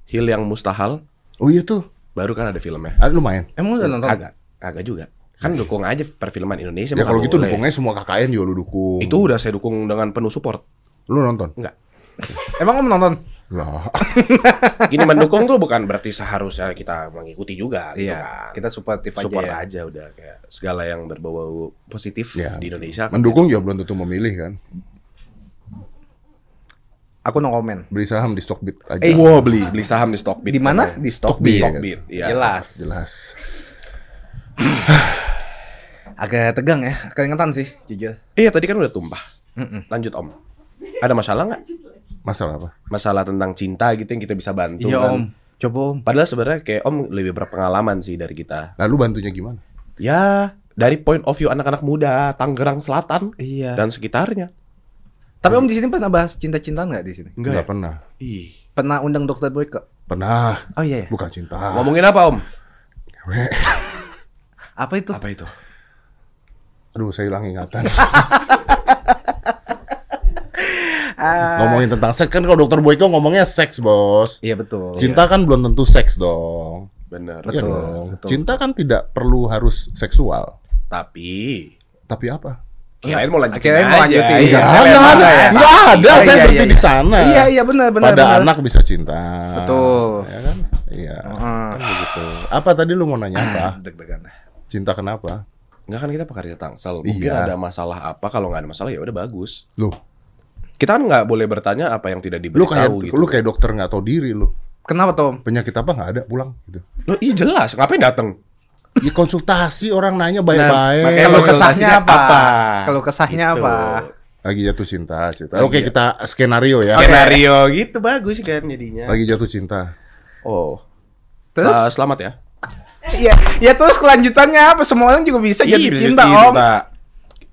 Hil yang Mustahal. Oh iya tuh. Baru kan ada filmnya. Ada lumayan. Emang udah nonton? Kagak, kagak juga. Kan dukung aja perfilman Indonesia. Ya kalau gitu boleh. dukungnya semua KKN juga lu dukung. Itu udah saya dukung dengan penuh support. lu nonton. Enggak. Emang om nonton? Lah, Gini mendukung tuh bukan berarti seharusnya kita mengikuti juga gitu Iya, kan. kita supportif aja support ya. aja udah kayak segala yang berbau positif Ya. di Indonesia. kan mendukung juga belum tentu memilih kan. Aku no comment. Beli saham di Stockbit aja. Eh, Wah beli beli saham di Stockbit. Di mana? Di Stockbit. Stockbit. Stockbit, iya. Jelas. Jelas. Agak tegang ya, keringetan sih, jujur. Iya tadi kan udah tumpah. Mm-mm. Lanjut Om. Ada masalah nggak? Masalah apa? Masalah tentang cinta gitu yang kita bisa bantu Iya kan? om, coba om. Padahal sebenarnya kayak Om lebih berpengalaman sih dari kita. Lalu bantunya gimana? Ya dari point of view anak-anak muda Tangerang Selatan Iya. dan sekitarnya. Tapi om di sini pernah bahas cinta-cintaan nggak di sini? Enggak. Nggak pernah. Ih. Pernah undang dokter Boyke? Pernah. Oh iya ya. Bukan cinta. Ngomongin apa Om? Apa itu? Apa itu? Aduh, saya hilang ingatan. Ah. Ngomongin tentang seks kan kalau dokter Boyko ngomongnya seks, Bos. Iya betul. Cinta kan belum tentu seks dong. Bener. Iya Betul, dong. betul. Cinta kan tidak perlu harus seksual. Tapi Tapi apa? Kirain mau lanjutin Kirain mau lanjutin. Iya, Nggak saya ada, ya. Enggak ada, Iya, saya iya, berhenti iya. di sana. Iya iya benar benar. Pada benar. anak bisa cinta. Betul. Ya kan? Iya. Heeh. Kan begitu. Apa tadi lu mau nanya apa? Deg-degan. Cinta kenapa? Enggak kan kita pekerja tangsel. Mungkin Iya. ada masalah apa? Kalau nggak ada masalah ya udah bagus. Lu, Kita kan nggak boleh bertanya apa yang tidak lu kayak diberitahu gitu. lu kayak dokter nggak tahu diri lu. Kenapa Tom? Penyakit apa nggak ada pulang gitu. Lo iya jelas, ngapain datang? Ya konsultasi orang nanya Nah, baik-baik. makanya Kalau kesahnya apa? apa? Kalau kesahnya Gitu. apa? Lagi jatuh cinta, cerita. Oke, ya. kita skenario ya. Skenario gitu bagus kan jadinya. Lagi jatuh cinta. Oh. Terus? Ah, selamat ya. Iya, ya terus kelanjutannya apa? Semua orang juga bisa jatuh bisa cinta, jadi, Om.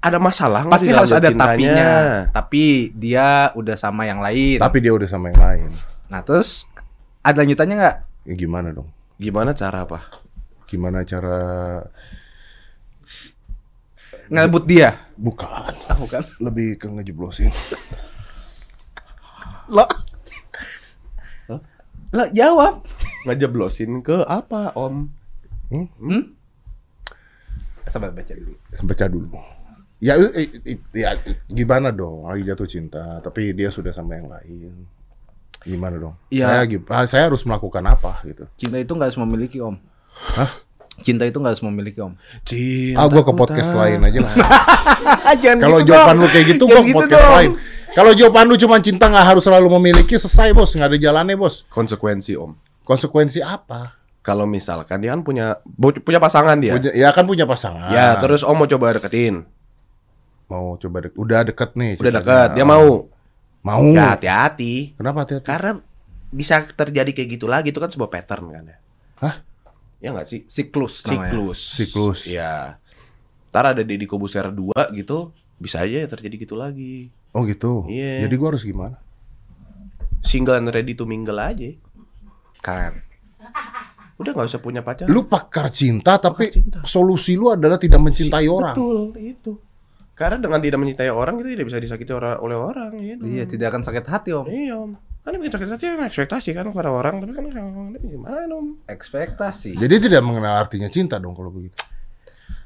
Ada masalah nggak Pasti di harus ada cintanya? tapinya. Tapi dia udah sama yang lain. Tapi dia udah sama yang lain. Nah, terus ada lanjutannya nggak? Ya gimana dong? Gimana cara apa? Gimana cara Ngebut dia? bukan? Ah, bukan. Lebih ke ngejeblosin. Lo Lo jawab. Ngejeblosin ke apa, Om? Hmm? Sabar baca dulu. Baca dulu. Ya, i- i- ya gimana dong? Lagi jatuh cinta, tapi dia sudah sama yang lain. Gimana dong? Ya. Saya, ah, saya harus melakukan apa gitu? Cinta itu nggak harus memiliki, Om. Hah? Cinta itu nggak harus memiliki, Om. Cinta Ah, gua ke podcast lain aja lah. Jangan Kalau gitu jawaban dong. lu kayak gitu, Jangan gua ke gitu podcast dong. lain. Kalau jawaban lu cuma cinta nggak harus selalu memiliki, selesai bos, nggak ada jalannya bos. Konsekuensi, Om. Konsekuensi apa? Kalau misalkan dia kan punya punya pasangan dia. Punya- ya kan punya pasangan. Ya, terus Om mau coba deketin. mau coba dek- udah deket nih. Udah dekat, dia mau. Mau. Ya, hati-hati. Kenapa hati-hati? Karena bisa terjadi kayak gitu lagi itu kan sebuah pattern kan ya. Hah? Ya nggak sih? Siklus namanya. Siklus. Siklus. Iya. Ntar ada Deddy Kobuser 2 gitu, bisa aja ya terjadi gitu lagi. Oh gitu. Iya. Jadi gua harus gimana? Single and ready to mingle aja. Kan. Udah nggak usah punya pacar. Lu pakar cinta tapi cinta. solusi lu adalah tidak mencintai orang. Betul, itu. Karena dengan tidak mencintai orang itu tidak bisa disakiti ora- oleh orang gitu. Iya, tidak akan sakit hati, Om. Iya, Om. Kan sakit hati kan ekspektasi kan pada orang, tapi kan gimana, Om? Ekspektasi. Jadi tidak mengenal artinya cinta dong kalau begitu.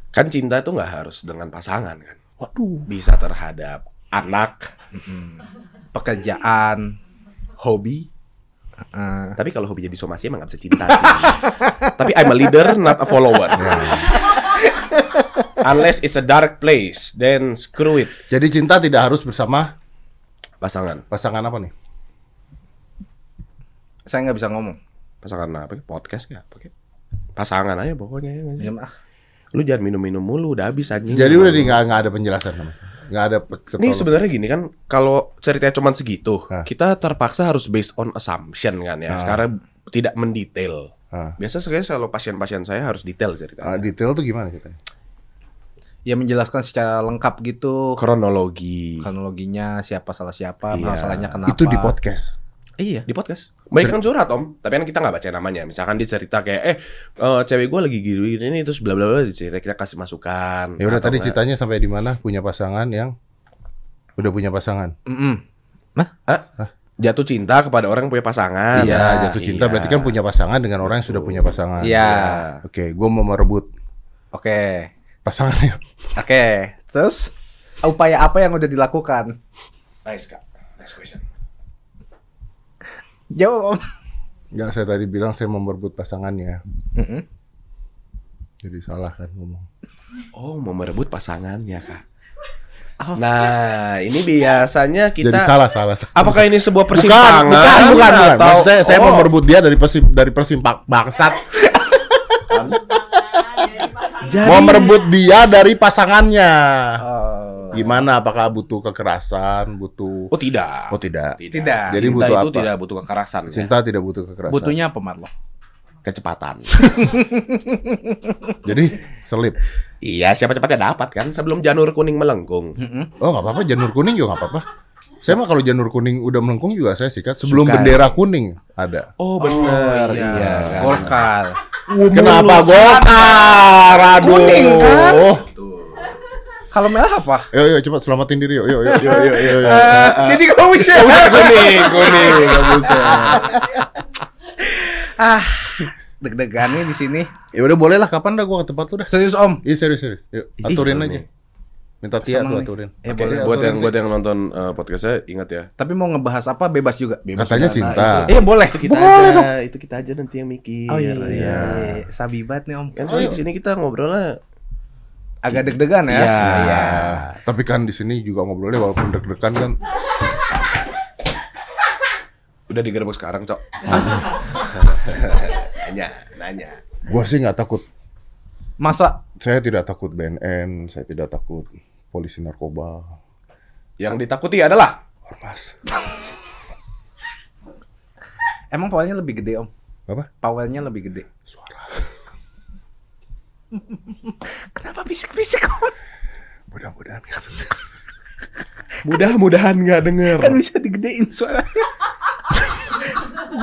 Kan cinta itu nggak harus dengan pasangan kan. Waduh. Bisa terhadap anak, Pekerjaan. hobi. eh, Tapi kalau hobi jadi somasi emang nggak bisa cinta sih. Tapi I'm a leader, not a follower. Unless it's a dark place, then screw it. Jadi cinta tidak harus bersama Pasangan. pasangan apa nih? Saya nggak bisa ngomong. Pasangan apa? Podcast ya? Pakai pasangan aja pokoknya. ya nggak? Ya, ah. Lu jangan minum-minum mulu, udah habis anjing. Jadi udah di nggak nggak ada penjelasan sama. Nggak ada ketolong. sebenarnya gini kan, kalau ceritanya cuma segitu, Hah. kita terpaksa harus based on assumption kan ya, Ah. karena tidak mendetail. Ah. Biasa sekali kalau pasien-pasien saya harus detail ceritanya. Ah, detail tuh gimana ceritanya? Ya menjelaskan secara lengkap gitu Kronologi. kronologinya siapa salah siapa, Iya. masalahnya kenapa. Itu di podcast. Iya di podcast. Banyak kan surat om, tapi kan kita nggak baca namanya. Misalkan dia cerita kayak, eh eh, cewek gue lagi gini gini terus bla bla bla, cerita kita kasih masukan. Ya udah tadi ceritanya sampai di mana? Punya pasangan yang udah punya pasangan. Mm-mm. Nah, Hah? Jatuh cinta kepada orang yang punya pasangan. Iya, jatuh cinta iya. berarti kan punya pasangan dengan orang yang sudah punya pasangan. Iya. Oke, gua mau merebut Oke. pasangannya. Oke. Terus upaya apa yang udah dilakukan? Nice kak, nice question. Jawab om. Enggak, saya tadi bilang saya mau merebut pasangannya. Mm-mm. Jadi salah kan ngomong. Oh, mau merebut pasangannya, Kak. Nah, ini biasanya kita Jadi salah, salah, salah. Apakah ini sebuah Bukan, persimpangan? bukan, bukan, bukan. atau- Maksudnya saya mau Oh. merebut dia dari persim dari persimpak bangsat. Jadi- Mau merebut dia dari pasangannya. Oh. Gimana? Apakah butuh kekerasan? Butuh? Oh, tidak. Oh tidak. Tidak. Jadi Cinta butuh itu apa? tidak butuh kekerasan. ya. Cinta tidak butuh kekerasan. Butuhnya apa Marlo? kecepatan. Jadi selip. iya, siapa cepatnya dapat kan sebelum janur kuning melengkung. Oh nggak apa-apa. Janur kuning juga nggak apa-apa. Saya mah kalau janur kuning udah melengkung juga saya sikat. Sebelum Suka. bendera kuning ada. Oh, benar. iya. iya. kan. Golkar. Kenapa Golkar? Aduh. Kuning, kan? Tuh. Kalau merah apa? Yuk, yuk, cepat selamatin diri. Yuk, yuk, yuk, yuk, yuk, yuk, yuk. Jadi kamu share. kuning, kuning, nggak bisa. Ah, deg-degan nih di sini. Ya udah boleh lah. Kapan dah gua ke tempat lu dah? Serius Om. Iya serius serius. Yuk, aturin Ih, aja. nih. Minta Tia Seneng tuh aturin. Eh, Oke, boleh. buat aturin, yang buat yang nonton eh, podcast saya ingat ya. Tapi mau ngebahas apa bebas juga. Bebas Katanya juga. cinta. Nah, Iya boleh. itu, kita boleh aja, dong. itu kita aja nanti yang mikir. Oh iya, Iya. iya. Sabibat nih Om. Kan soalnya di sini kita ngobrolnya Agak deg-degan ya. Iya. Iya. Tapi kan di sini juga ngobrolnya walaupun deg-degan kan. udah digerebek sekarang, Cok. nanya, nanya. Gua sih nggak takut. Masa Saya tidak takut BNN. Saya tidak takut polisi narkoba. Yang ditakuti adalah Ormas. emang powernya lebih gede Om? Apa? Powernya lebih gede. Suara. Kenapa bisik-bisik Om? Mudah-mudahan mudah-mudahan nggak denger. Kan bisa digedein suaranya.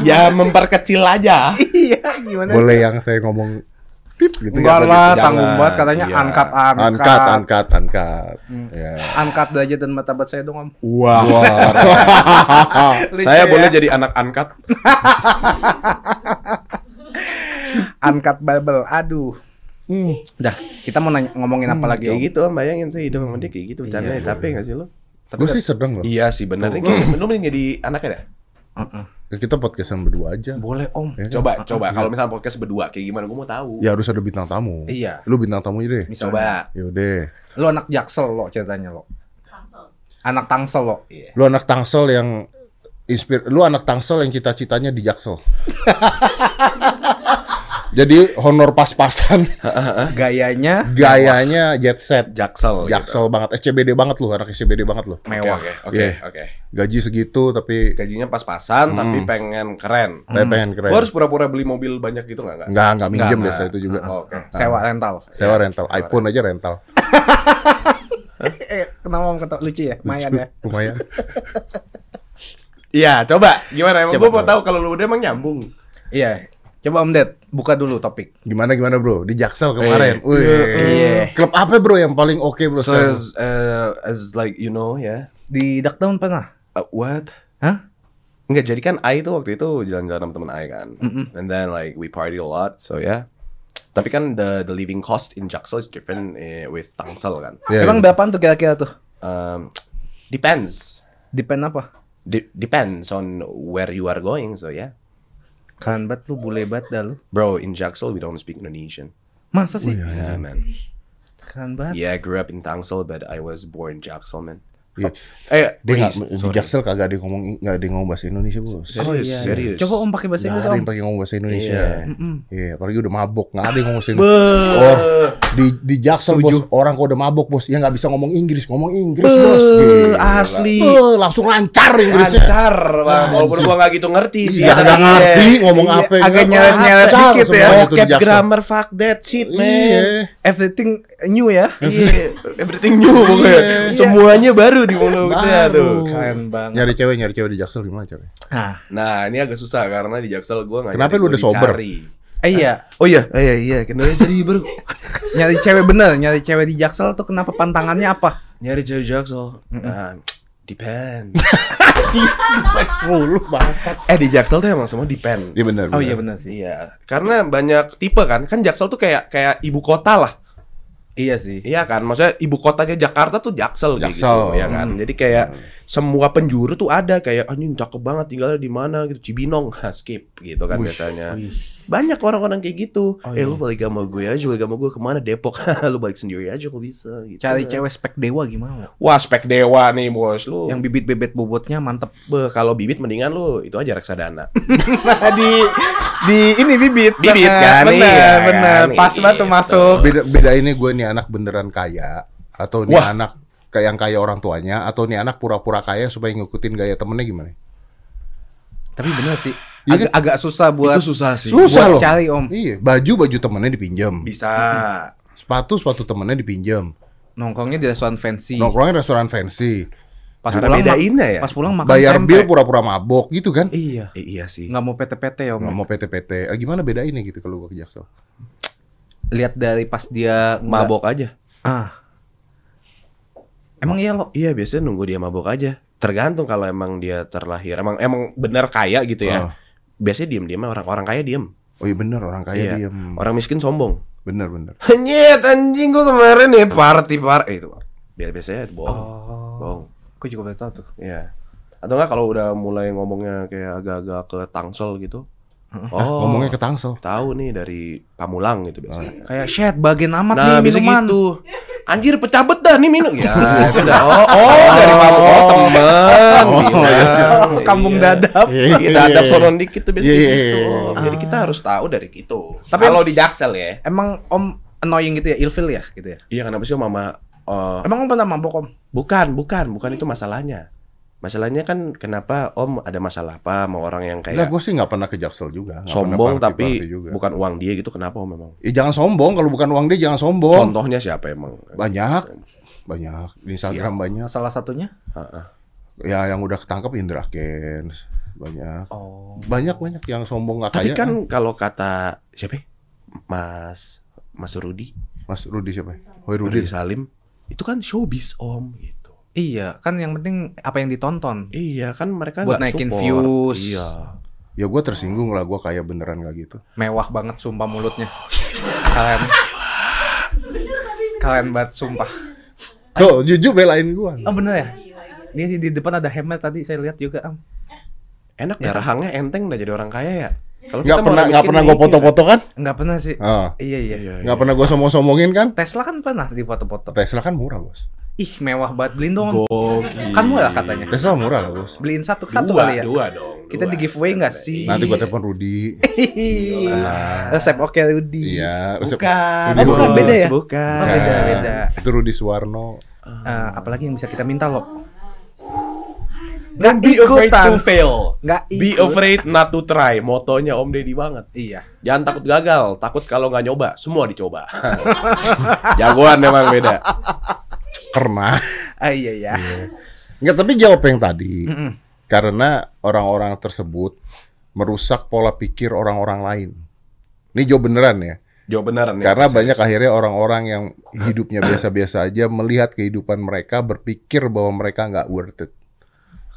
ya memperkecil aja. iya, gimana? Boleh yang saya ngomong pip gitu Enggak ya, lah, Jangan. tanggung banget katanya Iya. angkat angkat. Angkat, angkat, angkat. Hmm. Ya. Angkat derajat dan martabat saya dong Om. Wah. Lucu Saya ya. boleh jadi anak angkat. angkat Bible. Aduh. Hmm. Udah, kita mau nanya, ngomongin apa lagi Kayak Om? gitu, Om. bayangin saya hidup sama dia kayak gitu. Bercandanya Iya. capek nggak sih lo? Gue sih sedang loh. Iya sih bener. Lu mending jadi anaknya dah. Heeh. Ya, Kita podcastan berdua aja. Boleh Om. Ya kan? Coba, coba. Kalau misalnya podcast berdua, kayak gimana? Gue mau tahu. Ya harus ada bintang tamu. Iya. Lu bintang tamu deh. Misalnya. Coba. Yaudah. Lo anak jaksel lo ceritanya lo. Anak tangsel lo. Iya. Lu anak tangsel yang inspir lu anak tangsel yang cita-citanya di jaksel. Jadi honor pas-pasan, Gayanya gayanya jet set. Jaksel. Jaksel banget, SCBD banget lu, anak SCBD banget lu. Oke, mewah. oke, oke, Iya. oke. Gaji segitu tapi Gajinya pas-pasan, tapi pengen keren. saya pengen keren. Gua harus pura-pura beli mobil banyak gitu nggak? nggak? Enggak, enggak minjem deh saya itu juga. Oh, Oke. Sewa rental. Sewa rental, iPhone aja rental. Eh, kenapa Om kata lucu ya? Mayan ya. Lumayan. Iya, coba. Gimana? Emang gua mau tahu kalau lu udah emang nyambung. Iya. Coba Om Ded, buka dulu topik. Gimana gimana bro? Di Jaksel kemarin. Eh, Wih. iya. Klub apa bro yang paling oke bro So sekarang? as, uh, as like you know ya. Di Duckdown pernah? Uh, what? Hah? Enggak, jadi kan I tuh waktu itu jalan-jalan sama temen I kan. Mm-mm. And then like we party a lot, so yeah. Tapi kan the the living cost in Jaksel is different eh, with Tangsel kan. Iya, Emang berapaan tuh kira-kira tuh? Um, depends. Depend apa? De- depends on where you are going, so yeah. Keren banget lu, bule banget dah lu. Bro, in Jaksel we don't speak Indonesian. Masa sih? Yeah, man. Keren banget. Yeah, I grew up in Tangsel, but I was born in Jaksel, man. Iya. Eh, Dia raised, di sorry. Jaksel kagak ada yang ngomong nggak ada yang ngomong bahasa Indonesia bos. Oh Serius, iya. serius. Coba Om pakai bahasa Nggak Inggris ada Om. yang pakai ngomong bahasa Indonesia. Iya. Mm-mm. Iya, apalagi udah mabok, nggak ada yang ngomong bahasa Indonesia. Oh, di di Jaksel bos, orang kalau udah mabok bos, ya nggak bisa ngomong Inggris, ngomong Inggris bos. Gila. asli. Eh, langsung lancar Inggrisnya. Lancar, bang. Walaupun gua nggak gitu ngerti sih. Iya, nggak ngerti ngomong Iya, apa. agak juga. nyeret-nyeret Lancar dikit ya. Vocab grammar, fuck that shit, man. Iya. Everything new ya. Iya, everything new pokoknya. Semuanya baru di mulut kita Baru. tuh. Keren banget. Nyari cewek, nyari cewek di Jaksel gimana cewek? Nah, Nah, ini agak susah karena di Jaksel gua nggak Kenapa lu udah sober? eh, iya. Oh iya, oh iya, iya. Kenapa jadi baru Nyari cewek bener, nyari cewek di Jaksel tuh kenapa pantangannya apa? nyari cewek Jaksel? Nah, depend. Mulu bangsat. eh di Jaksel tuh emang semua depend. Iya benar. Oh benar. iya bener sih. Iya, karena banyak tipe kan. Kan Jaksel tuh kayak kayak ibu kota lah. Iya sih. Iya kan, maksudnya ibu kotanya Jakarta tuh Jaksel, Jaksel. gitu, ya kan. Jadi kayak semua penjuru tuh ada kayak anjing cakep banget tinggalnya di mana gitu Cibinong Ha, skip gitu kan Wih, biasanya Wih. banyak orang-orang kayak gitu Oh, eh iya. lu balik sama gue aja balik sama gue ke mana Depok lu balik sendiri aja kok bisa gitu Cari cewek spek dewa gimana? wah spek dewa nih bos lu Yang bibit bebet bobotnya mantep. Beh, kalau bibit mendingan lu itu aja reksadana di di ini bibit. Bibit Bener, kan, Bener, iya bener. kan, Pas banget tuh gitu. masuk. Beda beda ini gue nih anak beneran kaya atau nih Wah. anak kayak yang kaya orang tuanya atau nih anak pura-pura kaya supaya ngikutin gaya temennya gimana? Tapi bener sih. Iya Agak, agak susah buat itu susah sih Susah buat loh. cari om. Iya, baju baju temennya dipinjam, bisa sepatu sepatu temennya dipinjam, Nongkrongnya di restoran fancy. nongkrongnya restoran fancy, Pas cara pulang bedainnya ya Pas pulang makan bayar tempe. bill pura-pura mabok gitu kan? Iya. Eh, iya sih Nggak mau PT-PT om. Nggak mau PT-PT. Eh, gimana bedainnya gitu kalau gue ke Jaksel? Lihat dari pas dia mabok aja Ah. Emang iya lo? Iya biasanya nunggu dia mabok aja. Tergantung kalau emang dia terlahir emang emang benar kaya gitu ya. Ah. Biasanya diem diem orang-orang kaya diem. Oh iya bener orang kaya Iya. diem. Orang miskin sombong. Bener bener. Nyet anjing gua kemarin nih party par eh, itu. Biar biasanya itu bohong. Oh. Bohong. Aku juga baru tahu tuh. Iya. Atau enggak kalau udah mulai ngomongnya kayak agak-agak ke Tangsel gitu. Ah, Oh. ngomongnya ke Tangsel. Tahu nih dari Pamulang gitu biasanya. Kayak shit, bagian amat Nah, nih minuman. gitu. Anjir pecah bet dah nih minum. Ya, itu dah. Oh, oh dari Pamulang. Oh, teman. Oh, bilang. iya. Kampung Iya. dadap. Iya, Kita ada sonon dikit tuh biasanya Iya, iya, gitu. iya. Om. Jadi kita harus tahu dari itu. Tapi- kalau di Jaksel ya. Emang om annoying gitu ya, ilfil ya gitu ya. Iya kenapa sih mama eh, Emang om pernah mabok om? bukan, bukan, bukan itu masalahnya. Masalahnya kan kenapa Om ada masalah apa sama orang yang kayak gue sih nggak pernah ke Jaksel juga. nggak sombong pernah tapi juga. bukan uang dia gitu kenapa Om memang? Ya, jangan sombong. Kalau bukan uang dia jangan sombong. Contohnya siapa emang? Banyak, banyak. Di Instagram banyak. Salah satunya? Heeh. Ya yang udah ketangkep Indra Kens. Banyak. Oh. Banyak banyak yang sombong nggak Tapi kaya. kan kalau kata siapa? ya? Mas Mas Rudi, Mas Rudi siapa? Hoi Rudi Rudi. Salim, itu kan showbiz Om gitu. Iya, kan yang penting apa yang ditonton. Iya kan mereka Buat nggak naikin support. views. Iya. Ya gue tersinggung lah. Gue kaya beneran gak gitu. Mewah banget sumpah mulutnya. Kalian Kalian banget sumpah. Tuh, jujur belain gue. Oh bener ya? Dia sih di depan ada Hemet tadi saya lihat juga am. Enak Ya. ya. rahangnya enteng udah jadi orang kaya ya. Kalau Nggak pernah nggak pernah gue foto-foto kan? Enggak pernah sih. Ah. Iya iya. Iya, Nggak pernah gue sombong-sombongin kan? Tesla kan pernah di foto-foto. Tesla kan murah bos. Ih mewah banget beliin dong. Gokil. Kan murah katanya. Tesla murah lah bos. Beliin satu satu Dua, kali ya. dua dong. Kita dua. di giveaway nggak sih? Nanti gue telepon Rudi. Resep oke Rudi. Iya. resep- Bukan. Oh, bukan, beda ya? Bukan. Oh, beda, beda. Itu Rudi Suwarno. Eh, apalagi yang bisa kita minta lo? Don't be afraid to fail. Nggak Be ikut. afraid not to try. Motonya Om Deddy banget. Iya. Jangan takut gagal. Takut kalau nggak nyoba, semua dicoba. Jagoan memang beda. Karena. Ah iya ya. Nggak, tapi jawab yang tadi. Mm-mm. Karena orang-orang tersebut merusak pola pikir orang-orang lain. Ini jawab beneran ya. Jawab beneran ya. Karena serius. banyak akhirnya orang-orang yang hidupnya biasa-biasa aja melihat kehidupan mereka berpikir bahwa mereka nggak worth it.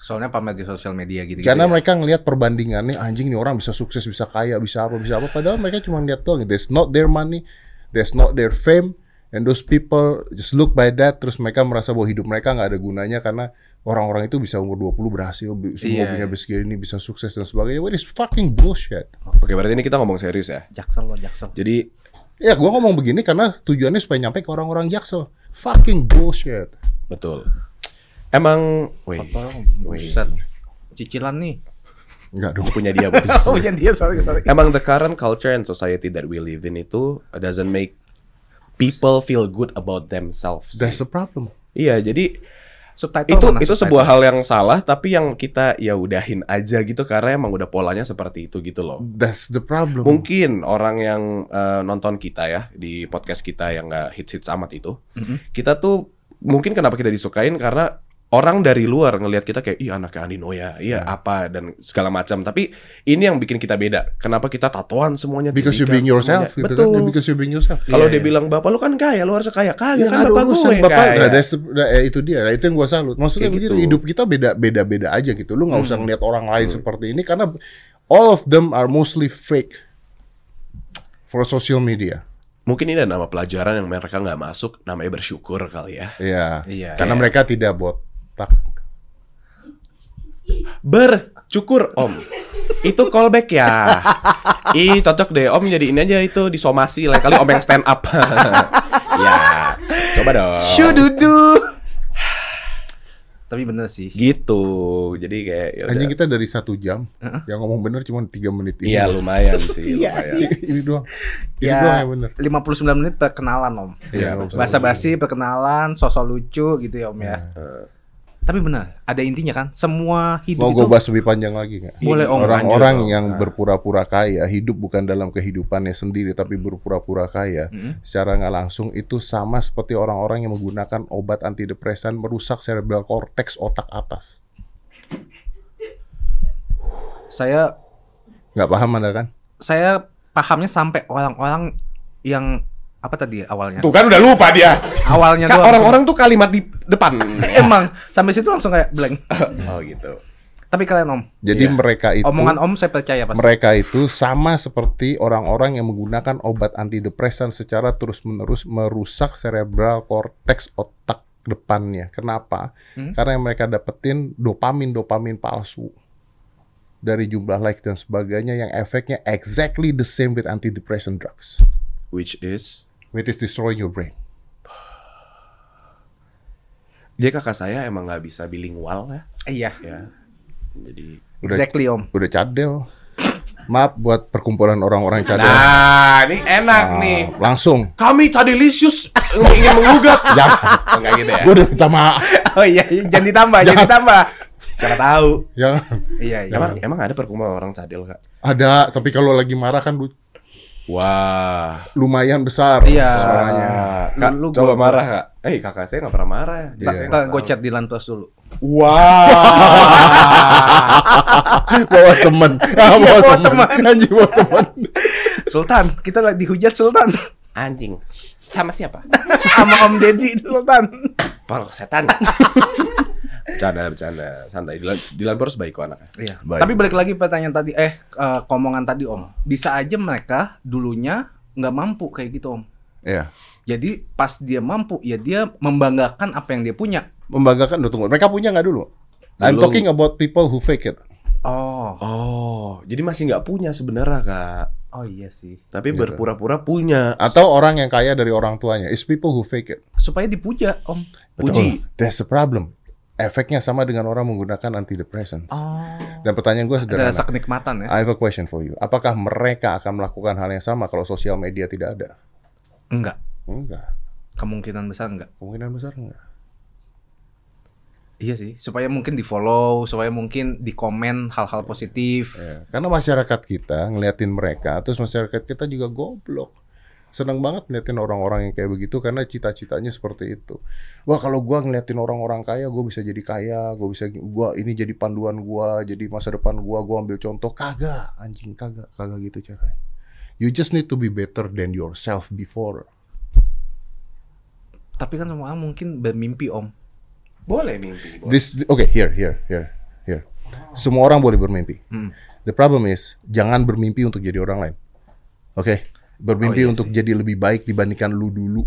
Soalnya pamer di sosial media gitu. Karena ya. mereka ngelihat perbandingannya anjing nih orang bisa sukses, bisa kaya, bisa apa, bisa apa. Padahal mereka cuma lihat doang. That's not their money, that's not their fame, and those people just look by that. Terus mereka merasa bahwa hidup mereka nggak ada gunanya karena orang-orang itu bisa umur 20 berhasil, semua Iya, punya iya. bisnis ini bisa sukses dan sebagainya. What is fucking bullshit? Oke, berarti ini kita ngomong serius ya. Jaksel lo Jaksel. Jadi Ya, gua ngomong begini karena tujuannya supaya nyampe ke orang-orang Jaksel. Fucking bullshit. betul. Emang, wih, buset. Cicilan nih. Enggak dong. punya dia bos. Iya dia sorry sorry. Emang the current culture and society that we live in itu doesn't make people feel good about themselves. sih. That's the problem. Iya, jadi Subtitle itu itu subtitle? sebuah hal yang salah tapi yang kita ya udahin aja gitu karena emang udah polanya seperti itu gitu loh. That's the problem. Mungkin orang yang eh, nonton kita ya di podcast kita yang nggak hits hits amat itu, Mhm. kita tuh mungkin kenapa kita disukain karena orang dari luar ngelihat kita kayak ih anaknya Andi Noya, iya apa dan segala macam. Tapi ini yang bikin kita beda. Kenapa kita tatoan semuanya? Because you being yourself semuanya. gitu Betul. kan. Because you being yourself. Kalau Iya, dia iya. bilang bapak lu kan kaya, lu harus kaya. Kagak Ya, kan bapak gue urusan yang bapak. kaya. Nah, that's the- nah, eh, itu dia. Nah, itu yang gua salut. Maksudnya Kayak begitu, gitu. hidup kita beda beda beda aja gitu. Lu nggak Hmm. usah ngeliat orang lain seperti ini karena all of them are mostly fake for social media. Mungkin ini ada nama pelajaran yang mereka nggak masuk, namanya bersyukur kali ya. Iya. Iya. Karena Iya. mereka tidak botak. bercukur om. Itu callback ya. Ih cocok deh om jadi ini aja itu di somasi lain kali om yang stand up. ya, coba dong. Shududu. Tapi bener sih. Gitu. Jadi kayak ya udah. Anjing kita dari satu jam, Heeh. yang ngomong bener cuma tiga menit ini. Iya lumayan sih, lumayan. ini doang. Ini Ya, doang yang bener. 59 menit perkenalan om. Iya, betul. Basa basi perkenalan, sosok lucu gitu ya om ya. Eh, Tapi benar, ada intinya kan. Semua hidup Mau gue bahas lebih panjang lagi nggak? Boleh, Om. Orang-orang yang Nah. berpura-pura kaya, hidup bukan dalam kehidupannya sendiri, tapi berpura-pura kaya. Mm-mm. Secara nggak langsung itu sama seperti orang-orang yang menggunakan obat antidepresan merusak cerebral cortex otak atas. saya Nggak paham anda kan? saya pahamnya sampai orang-orang yang apa tadi awalnya? Tuh kan udah lupa dia. Awalnya doang. orang-orang tuh kalimat di depan. emang sampai situ langsung kayak blank. oh gitu. Tapi kalian om, Jadi Iya. mereka itu omongan om saya percaya pasti. mereka itu sama seperti orang-orang yang menggunakan obat antidepresan secara terus-menerus merusak cerebral cortex otak depannya. Kenapa? Hmm? Karena yang mereka dapetin dopamin-dopamin palsu dari jumlah like dan sebagainya yang efeknya exactly the same with antidepressant drugs. Which is Which is destroying your brain. dia kakak saya emang nggak bisa bilingual ya. Iya, Ya. Jadi Udah, exactly om. udah cadel. Maaf buat perkumpulan orang-orang cadel. Nah, ini enak Nah, nih. Langsung. Kami Cadelisius ingin mengugat. Jangan. Enggak gitu ya. Gue udah minta maaf. Oh iya, jangan ditambah, jangan ditambah. Siapa tahu. Jangan. Iya, iya. Emang emang ada perkumpulan orang cadel, Kak? Ada, tapi kalau lagi marah kan Wah. lumayan besar Iya. suaranya. Kak, Lu- lu coba gua- marah, Kak. Eh, kakak saya nggak pernah marah. Tak, saya tak, gue chat di Lantas dulu. Wah. bawa temen, ah, bawa bawa temen, anjing bawa temen. Sultan, kita lagi dihujat Sultan. Anjing. Sama siapa? Sama Om Deddy Sultan. Para setan. Bercanda, bercanda. Santai. Dilan, Dilan Poros baik kok anaknya. Iya. Baik. Tapi balik lagi pertanyaan tadi, eh eh, komongan tadi Om. Bisa aja mereka dulunya nggak mampu kayak gitu Om. Iya, Jadi pas dia mampu, ya dia membanggakan apa yang dia punya. membanggakan. Duh, tunggu. Mereka punya nggak dulu? I'm talking about people who fake it. Oh, Oh, jadi masih nggak punya sebenarnya, Kak. oh iya sih. Tapi Gitu. berpura-pura punya. Atau orang yang kaya dari orang tuanya. It's people who fake it. Supaya dipuja Om. Puji. Betul. That's the problem. Efeknya sama dengan orang menggunakan antidepressant. Oh. Dan pertanyaan gue Ada sederhana. rasa kenikmatan ya? I have a question for you. Apakah mereka akan melakukan hal yang sama kalau sosial media tidak ada? Enggak. Enggak. Kemungkinan besar enggak. Kemungkinan besar enggak. Iya sih, supaya mungkin di follow, supaya mungkin di komen hal-hal positif. Ya, Karena masyarakat kita ngeliatin mereka, terus masyarakat kita juga goblok. Seneng banget ngeliatin orang-orang yang kayak begitu karena cita-citanya seperti itu. Wah kalau gua ngeliatin orang-orang kaya, gue bisa jadi kaya, gue bisa, gua ini jadi panduan gua, jadi masa depan gua, gua ambil contoh. Kagak, anjing kagak, kagak gitu caranya. You just need to be better than yourself before. Tapi kan semua orang mungkin bermimpi om. Boleh mimpi. boleh. This, okay, here, here, here, here. Semua orang boleh bermimpi. Hmm. The problem is jangan bermimpi untuk jadi orang lain. Oke, bermimpi Oh, iya untuk jadi lebih baik dibandingkan lu dulu.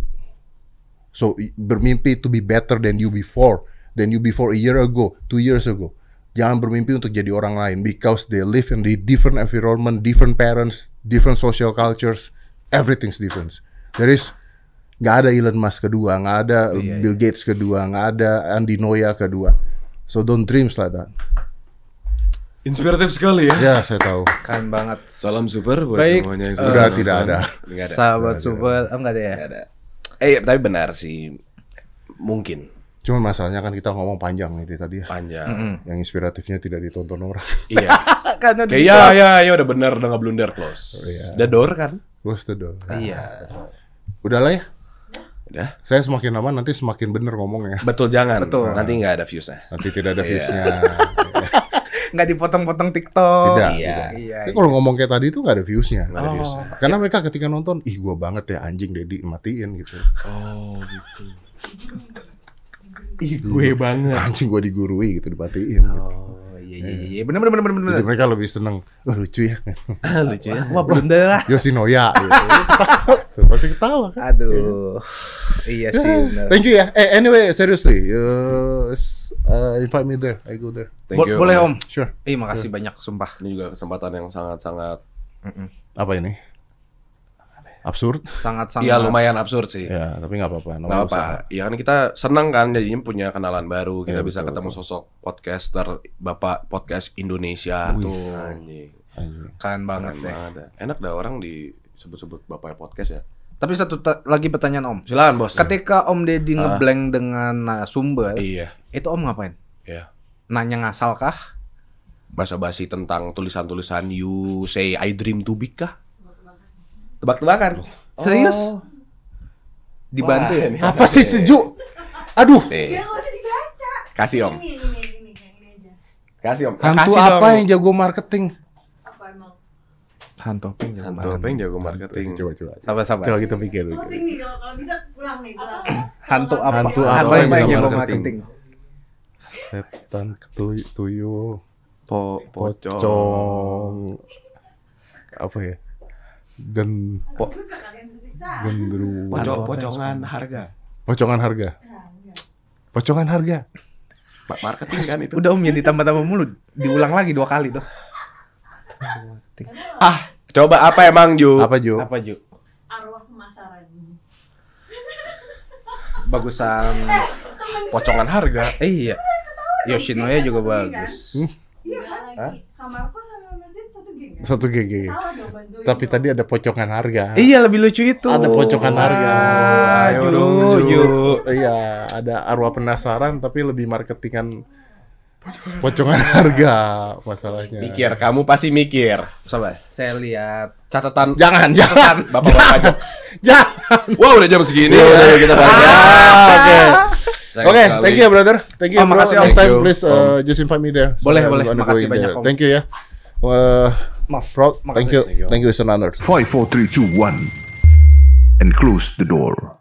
So bermimpi to be better than you before, than you before a year ago, two years ago. Jangan bermimpi untuk jadi orang lain because they live in the different environment, different parents, different social cultures, everything's different. There is nggak ada Elon Musk kedua, nggak ada Iya, Bill Gates kedua, nggak ada Andy Noya kedua. So don't dreams like that. Inspiratif sekali ya. Ya, saya tahu. Keren banget. Salam super buat Baik, semuanya yang sudah Udah nonton. tidak ada. Ada. Sahabat super, oh enggak ada ya? Nggak ada. Eh, tapi benar sih. Mungkin Cuman masalahnya kan kita ngomong panjang nih dari tadi ya. panjang. Mm-mm. Yang inspiratifnya tidak ditonton orang. Iya. Karena Kayak ya ya ya udah benar udah nggak blunder close. Iya. Udah door kan? Close the door. Iya. Udahlah ya. Udah. Saya semakin lama nanti semakin bener ngomongnya. Betul jangan. Betul. Nanti nggak ada viewsnya. Nanti tidak ada Iya. viewsnya. Nggak dipotong-potong TikTok. Tidak. Iya. tidak. Iya. Tapi kalau ngomong kayak tadi itu nggak ada viewsnya. Nggak ada Oh. viewsnya. Karena mereka ketika nonton, ih gua banget ya anjing Dedi matiin gitu. Oh gitu. Ih gue banget. Anjing gua digurui gitu dimatiin. Gitu. Oh iya iya iya, iya. Bener bener bener bener. Jadi mereka lebih seneng. Wah lucu ya. Lucu ya. Wah blunder lah. Yoshinoya. gitu. Masih ketawa kan? Aduh. Iya sih benar. Thank you ya. Eh anyway, seriously, uh, uh, invite me there. I go there. Thank Bo- you, boleh Om. Sure. Ih, makasih banyak sumpah. Ini juga kesempatan yang sangat-sangat Apa ini? Absurd? Sangat-sangat. Iya lumayan absurd sih. Ya, tapi nggak apa-apa. Nggak namanya apa. usaha. Ya kan kita senang kan jadinya punya kenalan baru. Kita Iya, bisa betul, ketemu betul. sosok podcaster Bapak podcast Indonesia Wih. tuh. Anjing. Anjing. Keren banget Keren deh. banget ya. Enak dah orang disebut-sebut Bapak podcast ya. Tapi satu ta- lagi pertanyaan Om. Silakan bos. Ketika Om Deddy Ah. ngeblank dengan narasumber, Iya. itu Om ngapain? Iya. Nanya ngasal kah? Basa-basi tentang tulisan-tulisan you say I dream to big kah? Tebak-tebakan. Serius? Oh. Dibantu Wah, ya? ini. Apa sih sejuk? Aduh, Nih, Ya nggak usah dibaca. kasih om. Ini, ini, ini, yang ini aja. Kasih om. hantu Kasih apa dong. yang jago marketing? Apa yang jago marketing? apa yang jago marketing? Coba coba. Sabar sabar. Coba kita pikir. Closing nih kalau kalau bisa pulang nih pulang. Hantu apa? Hantu Hantu apa yang apa yang bisa jago marketing? marketing? Setan tuyul, tuyul Po pocong. pocong apa ya? Gen Po- bersiksa. gendru. Pocong pocongan harga. Pocongan harga. Pocongan harga. Ma- Marketing kan itu. Udah Om yang ditambah-tambah mulu, diulang lagi dua kali tuh. Ah, coba apa emang Ju? Apa Ju? Apa Ju? Arwah pemasaran. Bagusan. Pocongan harga. Eh, iya. Yoshinoya juga bagus. Hmm? Iya lagi. Kamarku sama masjid satu geng kan? Satu. Salah dong bantuin. Tapi tadi ada pocongan harga. Iya lebih lucu itu. Ada pocongan harga. Ayo. Ju. Iya, ada arwah penasaran tapi lebih marketingan pocongan harga masalahnya. Mikir, kamu pasti mikir. Sabar, saya lihat. Catatan Jangan, jangan. Bapak-bapak jokes. Jangan. Wah, udah jam segini. Iya, udah kita balik. Ah, Oke. Oke, thank you brother. Thank you Oh, bro. makasih. Next time Thank you, please uh, just invite me there. Boleh, I'm boleh. Makasih banyak, there. Om. Thank you ya. Uh, Maaf, Frog, thank you. Thank you. Thank you, it's an honor. Five, four, three, two, one, and close the door.